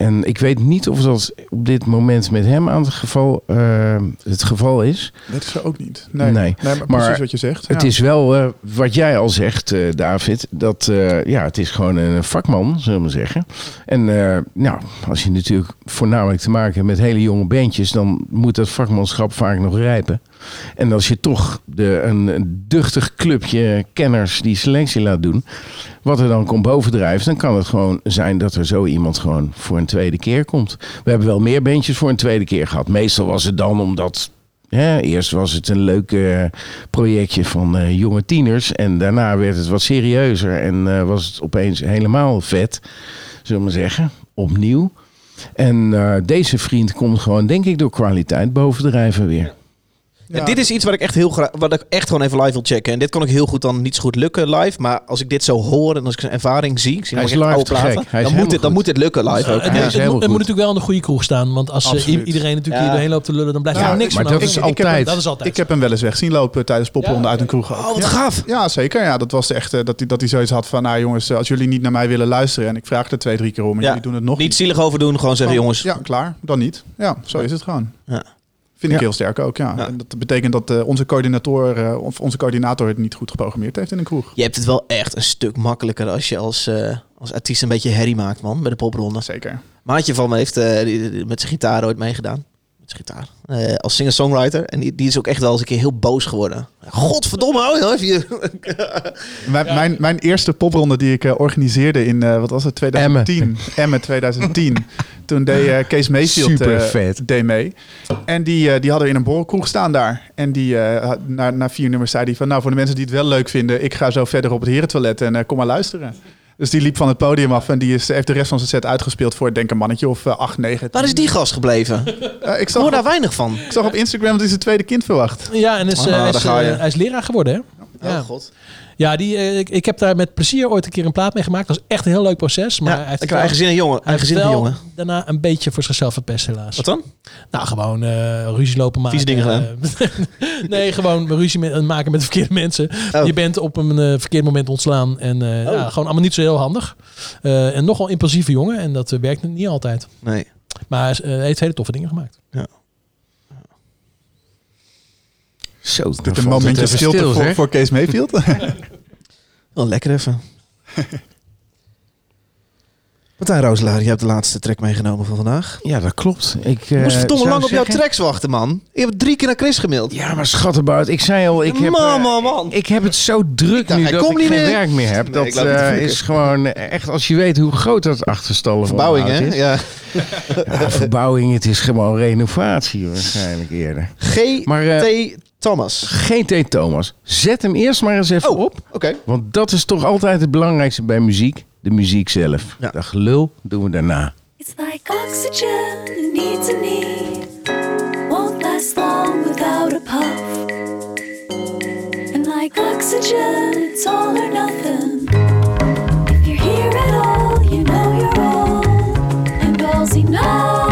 S1: En ik weet niet of dat op dit moment met hem aan het geval, eh, het geval is.
S2: Dat is er ook niet. Nee,
S1: Nee.
S2: nee. maar, precies wat je zegt.
S1: Het
S2: ja.
S1: is wel eh, wat jij al zegt, eh, David. Dat eh, ja, het is gewoon een vakman, zullen we maar zeggen. En nou, als je natuurlijk voornamelijk te maken hebt met hele jonge bandjes, dan moet dat vakmanschap vaak nog rijpen. En als je toch de, een, duchtig clubje kenners die selectie laat doen, wat er dan komt bovendrijft, dan kan het gewoon zijn dat er zo iemand gewoon voor een tweede keer komt. We hebben wel meer bandjes voor een tweede keer gehad. Meestal was het dan omdat eerst was het een leuk projectje van eh, jonge tieners. En daarna werd het wat serieuzer. En eh, was het opeens helemaal vet, zullen we maar zeggen. Opnieuw. En eh, deze vriend komt gewoon, denk ik, door kwaliteit bovendrijven weer.
S5: Ja, dit is iets wat ik echt heel graag, wat ik echt gewoon even live wil checken. En dit kon ik heel goed dan niet zo goed lukken live. Maar als ik dit zo hoor en als ik zijn ervaring zie, ik zie
S1: Hij is live
S5: oude
S1: te
S5: platen,
S1: gek. Hij is
S5: dan, moet dit, dan moet dit lukken live ook.
S3: Het,
S1: Ja,
S3: het, moet, het moet natuurlijk wel in de goede kroeg staan. Want als eh,
S2: Absoluut.
S3: iedereen natuurlijk
S5: Ja.
S3: hier doorheen loopt te lullen, dan blijft
S2: Ja,
S3: er niks
S1: maar dat is
S2: ik, ik, heb hem,
S1: altijd.
S3: Dat is altijd.
S2: ik heb hem wel eens weg zien lopen tijdens popronde uit een kroeg. ook.
S5: Oh, wat
S2: ja.
S5: gaaf.
S2: Ja, zeker. Ja, dat was echt eh, dat hij dat hij zoiets had van, nou jongens, eh, als jullie niet naar mij willen luisteren en ik vraag er twee, drie keer om en
S5: Ja.
S2: jullie doen het nog
S5: Niet zielig over doen, gewoon zeggen jongens.
S2: Ja, klaar. Dan niet. Ja, zo is het gewoon.
S5: Ja.
S2: Vind ik
S1: Ja.
S2: heel sterk ook, ja.
S5: Ja.
S2: En dat betekent dat eh, onze coördinator eh, of onze coördinator het niet goed geprogrammeerd heeft in een kroeg.
S5: Je hebt het wel echt een stuk makkelijker als je als, eh, als artiest een beetje herrie maakt, man, bij de popronde.
S2: Zeker.
S5: Maatje van me heeft met zijn gitaar ooit meegedaan. Gitaar. Eh, als singer-songwriter. En die, die is ook echt wel eens een keer heel boos geworden. Godverdomme, hou je even.
S2: Mijn, mijn, mijn eerste popronde die ik eh, organiseerde in, eh, wat was het, 2010. Emmen 2010. Toen deed eh, Kees Mayfield
S1: Super
S2: eh,
S1: vet.
S2: deed mee. En die, eh, die hadden we in een borrelkroeg staan daar. En die, eh, had- na, na vier nummers zei hij van... Nou, voor de mensen die het wel leuk vinden... Ik ga zo verder op het herentoilet en eh, kom maar luisteren. Dus die liep van het podium af en die is, heeft de rest van zijn set uitgespeeld voor, ik denk een mannetje of eh, acht, negen.
S5: Waar is die gast gebleven?
S2: Eh, ik,
S5: Ik
S2: zag
S5: hoor daar weinig van.
S2: ik zag op Instagram dat hij zijn tweede kind verwacht.
S3: Ja, en is,
S5: Ah,
S3: eh, hij, is, eh, hij is leraar geworden, hè? Ja.
S5: Oh god.
S3: Ja, die, eh, ik, ik heb daar met plezier ooit een keer een plaat mee gemaakt. Dat was echt een heel leuk proces. Maar
S5: Ja,
S3: hij heeft
S5: ik
S3: het
S5: krijg
S3: wel-
S5: eigen zin in jongen.
S3: hij
S5: Eigen
S3: heeft
S5: zin in
S3: wel
S5: jongen.
S3: daarna een beetje voor zichzelf verpest, helaas.
S5: Wat dan?
S3: Nou, gewoon eh, ruzie lopen maken.
S5: Vieze dingen
S3: Eh, nee, gewoon ruzie met, maken met de verkeerde mensen.
S5: Oh.
S3: Je bent op een verkeerd moment ontslaan. En eh, ja, gewoon allemaal niet zo heel handig. En nogal impulsieve jongen. En dat werkt niet altijd.
S5: Nee.
S3: Maar hij heeft hele toffe dingen gemaakt.
S1: Zo, dan
S2: Dit een momentje stilte
S1: stil,
S2: voor, voor Kees Mayfield.
S5: Wel lekker even. Martijn Rooselaar, je hebt de laatste track meegenomen van vandaag.
S1: Ja, dat klopt. Ik eh,
S5: moest verdomme
S1: zou
S5: lang op jouw tracks wachten, man. Je hebt drie keer naar Chris gemaild.
S1: Ja, maar schattenbout, ik zei al, ik heb,
S5: man,
S1: eh,
S5: man, man.
S1: ik heb het zo druk
S5: dacht,
S1: nu dat ik
S5: niet
S1: geen
S5: meer.
S1: werk meer heb.
S5: Nee,
S1: dat
S5: ik
S1: eh, is gewoon eh, echt, als je weet hoe groot dat achterstallen
S5: Verbouwing, hè?
S1: is.
S5: Ja.
S1: Ja, verbouwing, het is gewoon renovatie waarschijnlijk eerder. Maar, eh,
S5: Thomas.
S1: GT Thomas. Zet hem eerst maar eens even op.
S5: Oké.
S1: Want dat is toch altijd het belangrijkste bij muziek. De muziek zelf. Dat gelul doen we daarna.
S15: It's like oxygen, it needs a need. Won't last long without a puff. And like oxygen, it's all or nothing. If you're here at all, you know you're all. And all's enough.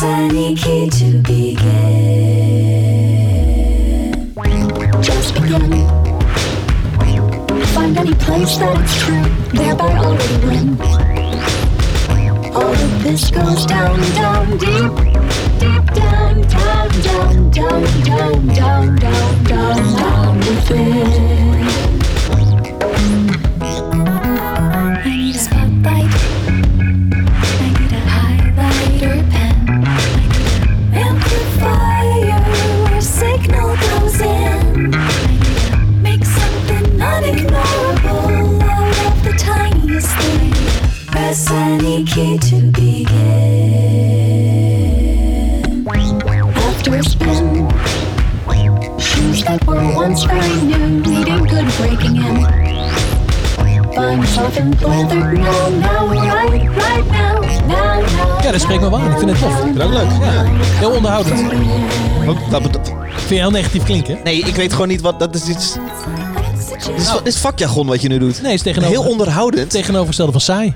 S15: Any key to begin. Just begin. Find any place that it's true, thereby already win. All of this goes down, down, deep, deep down, down, down, down, down, down, down, down, down within. Key to begin. After a spin, shoes that were once very new, needing good breaking in. Find softened leather now, now, right, right now, now, now.
S3: Ja, dat spreekt me wel aan. Ik vind het tof. Ik vind het ook leuk. Ja. Heel onderhoudend.
S5: Dat, dat,
S3: Vind je heel negatief klinken?
S5: nee, ik weet gewoon niet wat... Dat is iets... Dit is, dit is vakjargon wat je nu doet.
S3: Nee, is tegenover,
S5: Heel onderhoudend.
S3: tegenovergestelde van saai.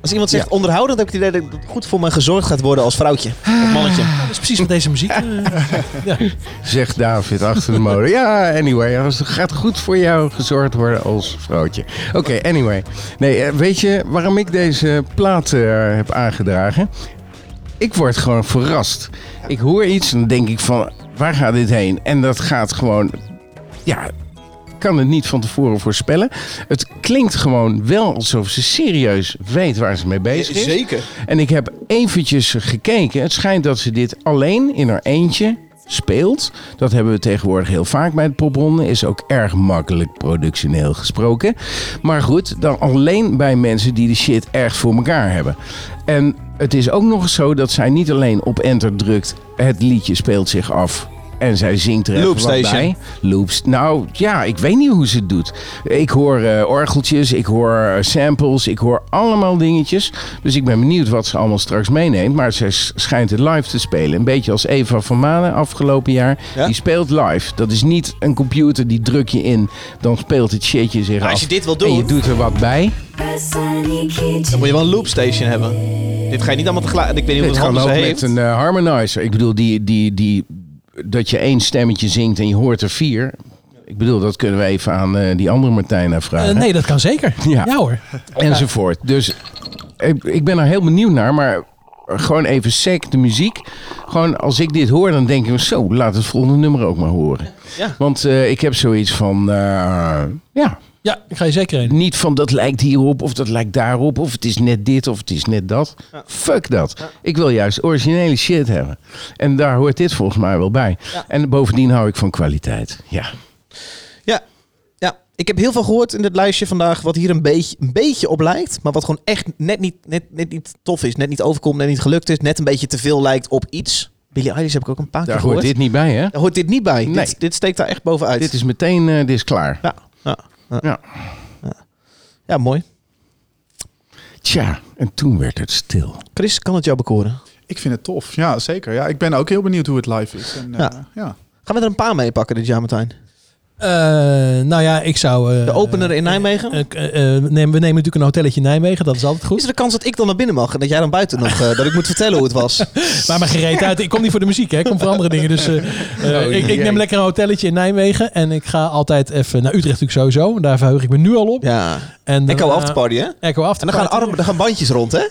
S5: Als iemand zegt onderhoudend, heb ik het idee dat het goed voor me gezorgd gaat worden als vrouwtje. Of mannetje.
S3: Dat is precies wat deze muziek... eh, ja.
S1: Zegt David achter de molen. Ja, anyway. Het gaat goed voor jou gezorgd worden als vrouwtje. Oké, anyway. Nee, eh, weet je waarom ik deze plaat eh, heb aangedragen? Ik word gewoon verrast. Ik hoor iets en dan denk ik van, waar gaat dit heen? En dat gaat gewoon, ja, kan het niet van tevoren voorspellen. Het klinkt gewoon wel alsof ze serieus weet waar ze mee bezig is.
S5: Zeker.
S1: En ik heb eventjes gekeken. Het schijnt dat ze dit alleen in haar eentje speelt. Dat hebben we tegenwoordig heel vaak bij het popronde. Is ook erg makkelijk productioneel gesproken. Maar goed, dan alleen bij mensen die de shit echt voor elkaar hebben. En het is ook nog eens zo dat zij niet alleen op enter drukt. Het liedje speelt zich af. En zij zingt er even wat
S5: Loopstation.
S1: bij. Loops. Nou ja, ik weet niet hoe ze het doet. Ik hoor eh, orgeltjes, ik hoor eh, samples, ik hoor allemaal dingetjes. Dus ik ben benieuwd wat ze allemaal straks meeneemt. Maar ze schijnt het live te spelen. Een beetje als Eva van Manen afgelopen jaar.
S5: Ja?
S1: Die speelt live. Dat is niet een computer, die druk je in. Dan speelt het shitje zich
S5: Maar
S1: af.
S5: als je dit wil
S1: En je
S5: doen,
S1: doet er wat bij.
S5: Dan moet je wel een loopstation hebben. Dit ga je niet allemaal tegelijk... Ik weet niet
S1: Dit
S5: hoeveel
S1: kan
S5: handen
S1: ook met een eh, harmonizer. Ik bedoel, die, die, die, dat je één stemmetje zingt en je hoort er vier. Ik bedoel, dat kunnen we even aan eh, die andere Martijna vragen.
S3: Eh, nee, dat kan zeker.
S1: Ja.
S3: Ja, hoor.
S1: enzovoort. Dus ik, ik ben er heel benieuwd naar, maar gewoon even sec de muziek. Gewoon als ik dit hoor, dan denk ik zo, laat het volgende nummer ook maar horen.
S5: Ja.
S1: Want eh, ik heb zoiets van, eh, ja,
S3: Ja, ik ga je zeker heen.
S1: niet van dat lijkt hierop of dat lijkt daarop of het is net dit of het is net dat. Fuck dat. Ik wil juist originele shit hebben. En daar hoort dit volgens mij wel bij.
S5: Ja.
S1: En bovendien hou ik van kwaliteit. Ja.
S5: Ja. ja, ik heb heel veel gehoord in dit lijstje vandaag wat hier een beetje, een beetje op lijkt. Maar wat gewoon echt net niet, net, net niet tof is. Net niet overkomt, net niet gelukt is. Net een beetje te veel lijkt op iets. Billie Eilish heb ik ook een paar
S1: Daar
S5: keer
S1: hoort
S5: gehoord.
S1: dit niet bij, hè?
S5: Daar hoort dit niet bij.
S1: Nee.
S5: Dit, dit steekt daar echt bovenuit.
S1: Dit is meteen, eh, dit is klaar.
S5: Ja, ja, ja.
S1: Ja.
S5: ja, mooi.
S1: Tja, en toen werd het stil.
S5: Chris, kan het jou bekoren?
S2: Ik vind het tof. Ja, zeker. Ja, ik ben ook heel benieuwd hoe het live is. En,
S5: Ja.
S2: eh, ja.
S5: Gaan we er een paar mee pakken dit jaar, Martijn?
S3: Eh, nou ja, ik zou... eh,
S5: De opener in Nijmegen?
S3: eh, neem, we nemen natuurlijk een hotelletje in Nijmegen. Dat is altijd
S5: Is
S3: goed.
S5: er de kans dat ik dan naar binnen mag en dat jij dan buiten nog... eh, dat ik moet vertellen hoe het was?
S3: Maar maar gereed uit. Ik kom niet voor de muziek, hè. Ik kom voor andere dingen. Dus
S1: Oh,
S3: ik, ik neem lekker een hotelletje in Nijmegen. En ik ga altijd even naar Utrecht natuurlijk sowieso. Daar verheug ik me nu al op.
S5: Ja.
S3: En
S5: Echo
S3: daarna-
S5: afterparty, hè?
S3: Echo
S5: En dan
S3: afterparty.
S5: gaan, arm, dan gaan bandjes rond, hè?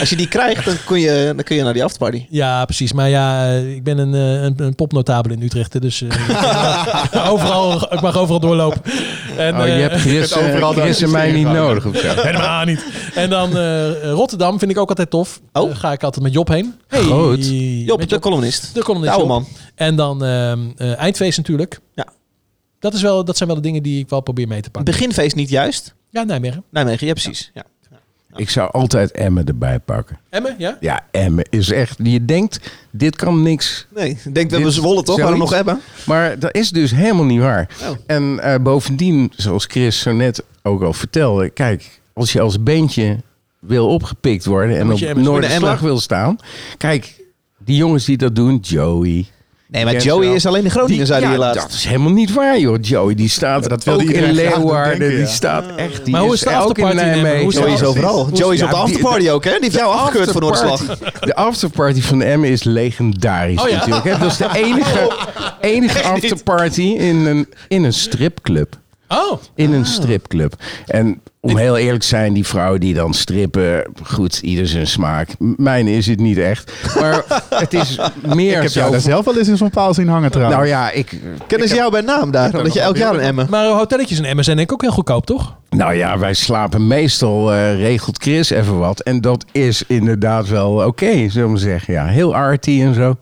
S5: Als je die krijgt, dan kun je, dan kun je naar die afterparty.
S3: Ja, precies. Maar ja, ik ben een, een, een popnotabel in Utrecht. Dus eh, overal ik mag overal doorlopen. En,
S1: Oh, je
S3: eh,
S1: hebt Chris,
S2: Je overal
S1: eh, Chris en mij niet nodig of zo.
S3: Helemaal niet. En dan eh, Rotterdam vind ik ook altijd tof.
S5: Oh.
S3: Daar ga ik altijd met Job heen. Hey,
S5: Goed. Job,
S3: met
S5: de columnist.
S3: De columnist
S5: De oude man.
S3: En dan ehm, eh, eindfeest natuurlijk.
S5: Ja.
S3: Dat, is wel, dat zijn wel de dingen die ik wel probeer mee te pakken.
S5: Beginfeest niet juist.
S3: Ja, Nijmegen.
S5: Nijmegen, ja precies. Ja.
S1: Ik zou altijd Emmen erbij pakken.
S3: Emmen, ja?
S1: Ja, Emmen is echt... Je denkt, dit kan niks.
S5: Nee, ik denk we hebben
S1: Dit-
S5: Zwolle toch? Waarom nog hebben?
S1: Maar dat is dus helemaal niet waar.
S5: Oh.
S1: En eh, bovendien, zoals Chris zo net ook al vertelde... Kijk, als je als bandje wil opgepikt worden... en op. Noorderslag wil staan... Kijk, die jongens die dat doen, Joey...
S5: Nee, maar Joey is alleen Groningen,
S1: Die-
S5: zei hij
S1: ja,
S5: laatst.
S1: Dat is helemaal niet waar, joh. Joey, die staat
S2: dat
S1: ook in Leeuwarden.
S2: denken, ja.
S1: Die staat echt... Die
S3: Maar hoe is de
S1: ook in
S3: afterparty in de
S5: Joey is overal. Joey is op de afterparty ook, hè? Die heeft jou afgekeurd voor
S1: afterparty-
S5: Noorderslag.
S1: De afterparty van Emmen is legendarisch
S3: Oh ja?
S1: natuurlijk. Hè? Dat is de enige, enige afterparty in een, in een stripclub.
S3: Oh,
S1: In een stripclub. En om heel eerlijk te zijn, die vrouwen die dan strippen, goed, ieder zijn smaak. Mijn is het niet echt. Maar het is meer
S2: Ik heb
S1: zo...
S2: jou daar zelf wel eens in zo'n paal zien hangen trouwens.
S1: nou ja, ik,
S5: Kennen ze jou bij naam daar? Omdat je elk jaar een Emmen.
S3: maar hotelletjes in Emmen zijn denk ik ook heel goedkoop, toch?
S1: nou ja, wij slapen meestal, eh, regelt Chris even wat. En dat is inderdaad wel oké, zullen we maar zeggen. Ja, heel arty en zo.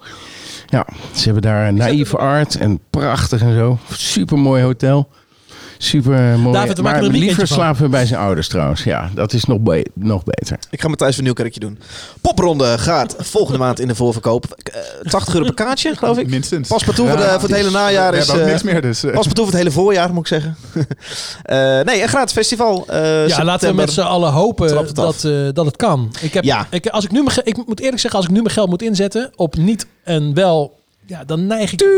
S1: Ja, ze hebben daar een naïeve art en prachtig en zo. Super mooi hotel. Super mooi.
S3: David, we maken
S1: maar
S3: er een
S1: liever slapen we bij zijn ouders trouwens. Ja, dat is nog, be- nog beter.
S5: Ik ga Matthijs van Nieuwkerkje doen. Popronde gaat volgende maand in de voorverkoop. Eh, 80 euro per kaartje, geloof ik.
S2: Minstens.
S5: Paspartout voor, de- voor het hele najaar is... eh,
S2: niks meer, dus... eh,
S5: Paspartout voor het hele voorjaar, moet ik zeggen. Eh, nee, een gratis festival. eh,
S3: Ja, laten we met z'n allen hopen dat, eh, dat het kan. Ik, heb,
S5: Ja.
S3: ik, als ik, nu ik moet eerlijk zeggen, als ik nu mijn geld moet inzetten op niet en wel, ja, dan neig ik, dan,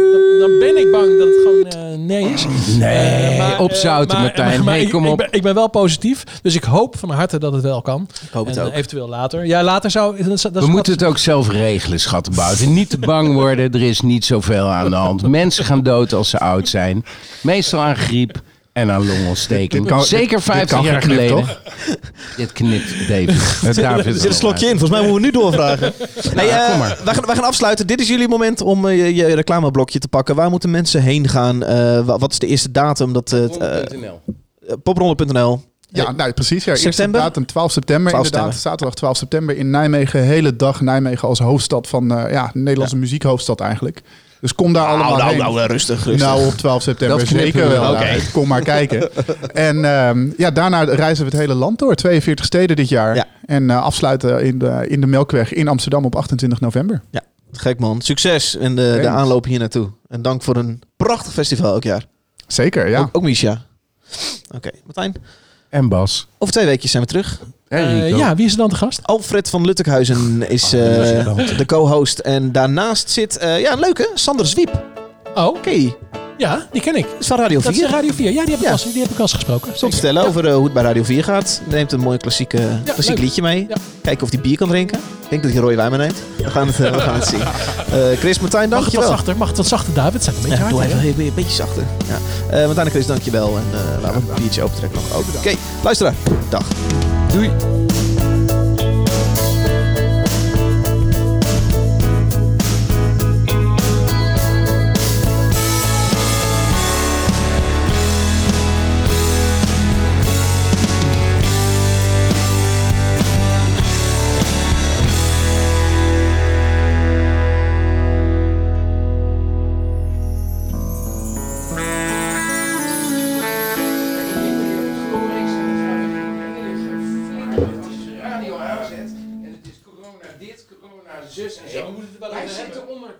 S3: dan ben ik bang dat het gewoon eh, nee is.
S1: Nee,
S3: Eh, maar,
S1: opzouten
S3: eh, maar-
S1: Martijn.
S3: maar
S1: hey,
S3: ik-
S1: kom
S3: ik,
S1: op.
S3: ben, ik ben wel positief, dus ik hoop van harte dat het wel kan.
S5: Ik hoop het ook.
S3: eventueel later. Ja, later zou... Dat, dat
S1: We moeten het ook zelf regelen, schattenbout. Niet te bang worden, er is niet zoveel aan de hand. Mensen gaan dood als ze oud zijn. Meestal aan griep en aan longontsteking.
S2: Dit kan-
S1: Zeker
S2: dit
S1: 50
S2: kan
S1: jaar
S2: geknipt,
S1: geleden.
S2: toch?
S1: Dit knipt David. David
S5: Er zit een slokje in, volgens mij moeten we nu doorvragen. Nee,
S1: Ja,
S5: eh,
S1: kom maar.
S5: wij, gaan, wij gaan afsluiten. Dit is jullie moment om eh, je, je reclameblokje te pakken. Waar moeten mensen heen gaan? Eh, wa- wat is de eerste datum? Dat, het eh, popronde.nl.
S2: Ja, nou precies. Ja. Eerste
S5: September?
S2: datum 12 september
S5: 12
S2: inderdaad.
S5: september.
S2: Zaterdag 12 september in Nijmegen. Hele dag Nijmegen als hoofdstad van eh, ja, Nederlandse muziekhoofdstad eigenlijk. Dus kom daar allemaal
S5: nou,
S2: heen.
S5: nou, rustig, rustig.
S2: Nou, op 12 september
S1: Dat
S2: zeker
S1: we
S2: wel. kom maar kijken. en ehm, ja, daarna reizen we het hele land door. 42 steden dit jaar.
S5: Ja.
S2: En eh, afsluiten in de, in de Melkweg in Amsterdam op 28 november.
S5: Ja, gek man. Succes in de, de aanloop hier naartoe. En dank voor een prachtig festival elk jaar.
S2: Zeker, ja.
S5: Ook, ook Misha. Oké, Martijn.
S1: En Bas.
S5: Over twee weekjes zijn we terug.
S3: Eh, ja, wie is er dan te gast?
S5: Alfred van Luttekhuizen is eh, de co-host. En daarnaast zit, eh, ja, een leuke, Sander Zwiep.
S3: Oh,
S5: Oké,
S3: ja, die ken ik.
S5: dat is van Radio 4.
S3: Dat is Radio 4. Ja, die heb ik,
S5: Ja.
S3: Al, die heb ik al eens gesproken.
S5: Stond vertellen over hoe het bij Radio 4 gaat. Neemt een mooi klassieke, klassiek
S3: leuk.
S5: liedje mee.
S3: Ja.
S5: Kijken of hij bier kan drinken. Ik denk dat hij rode wijn mee neemt. We gaan het, we gaan het zien. Eh, Chris Martijn,
S3: Mag het wat
S5: dankjewel.
S3: zachter? Mag het wat zachter, David? Het staat een beetje
S5: Ja,
S3: hard.
S5: doe even, even een beetje zachter. Ja. Eh Martijn en Chris, dankjewel. En eh laten we een biertje opentrekken nog. Oké, luisteraar. Dag.
S1: Doei. Hebben. onder.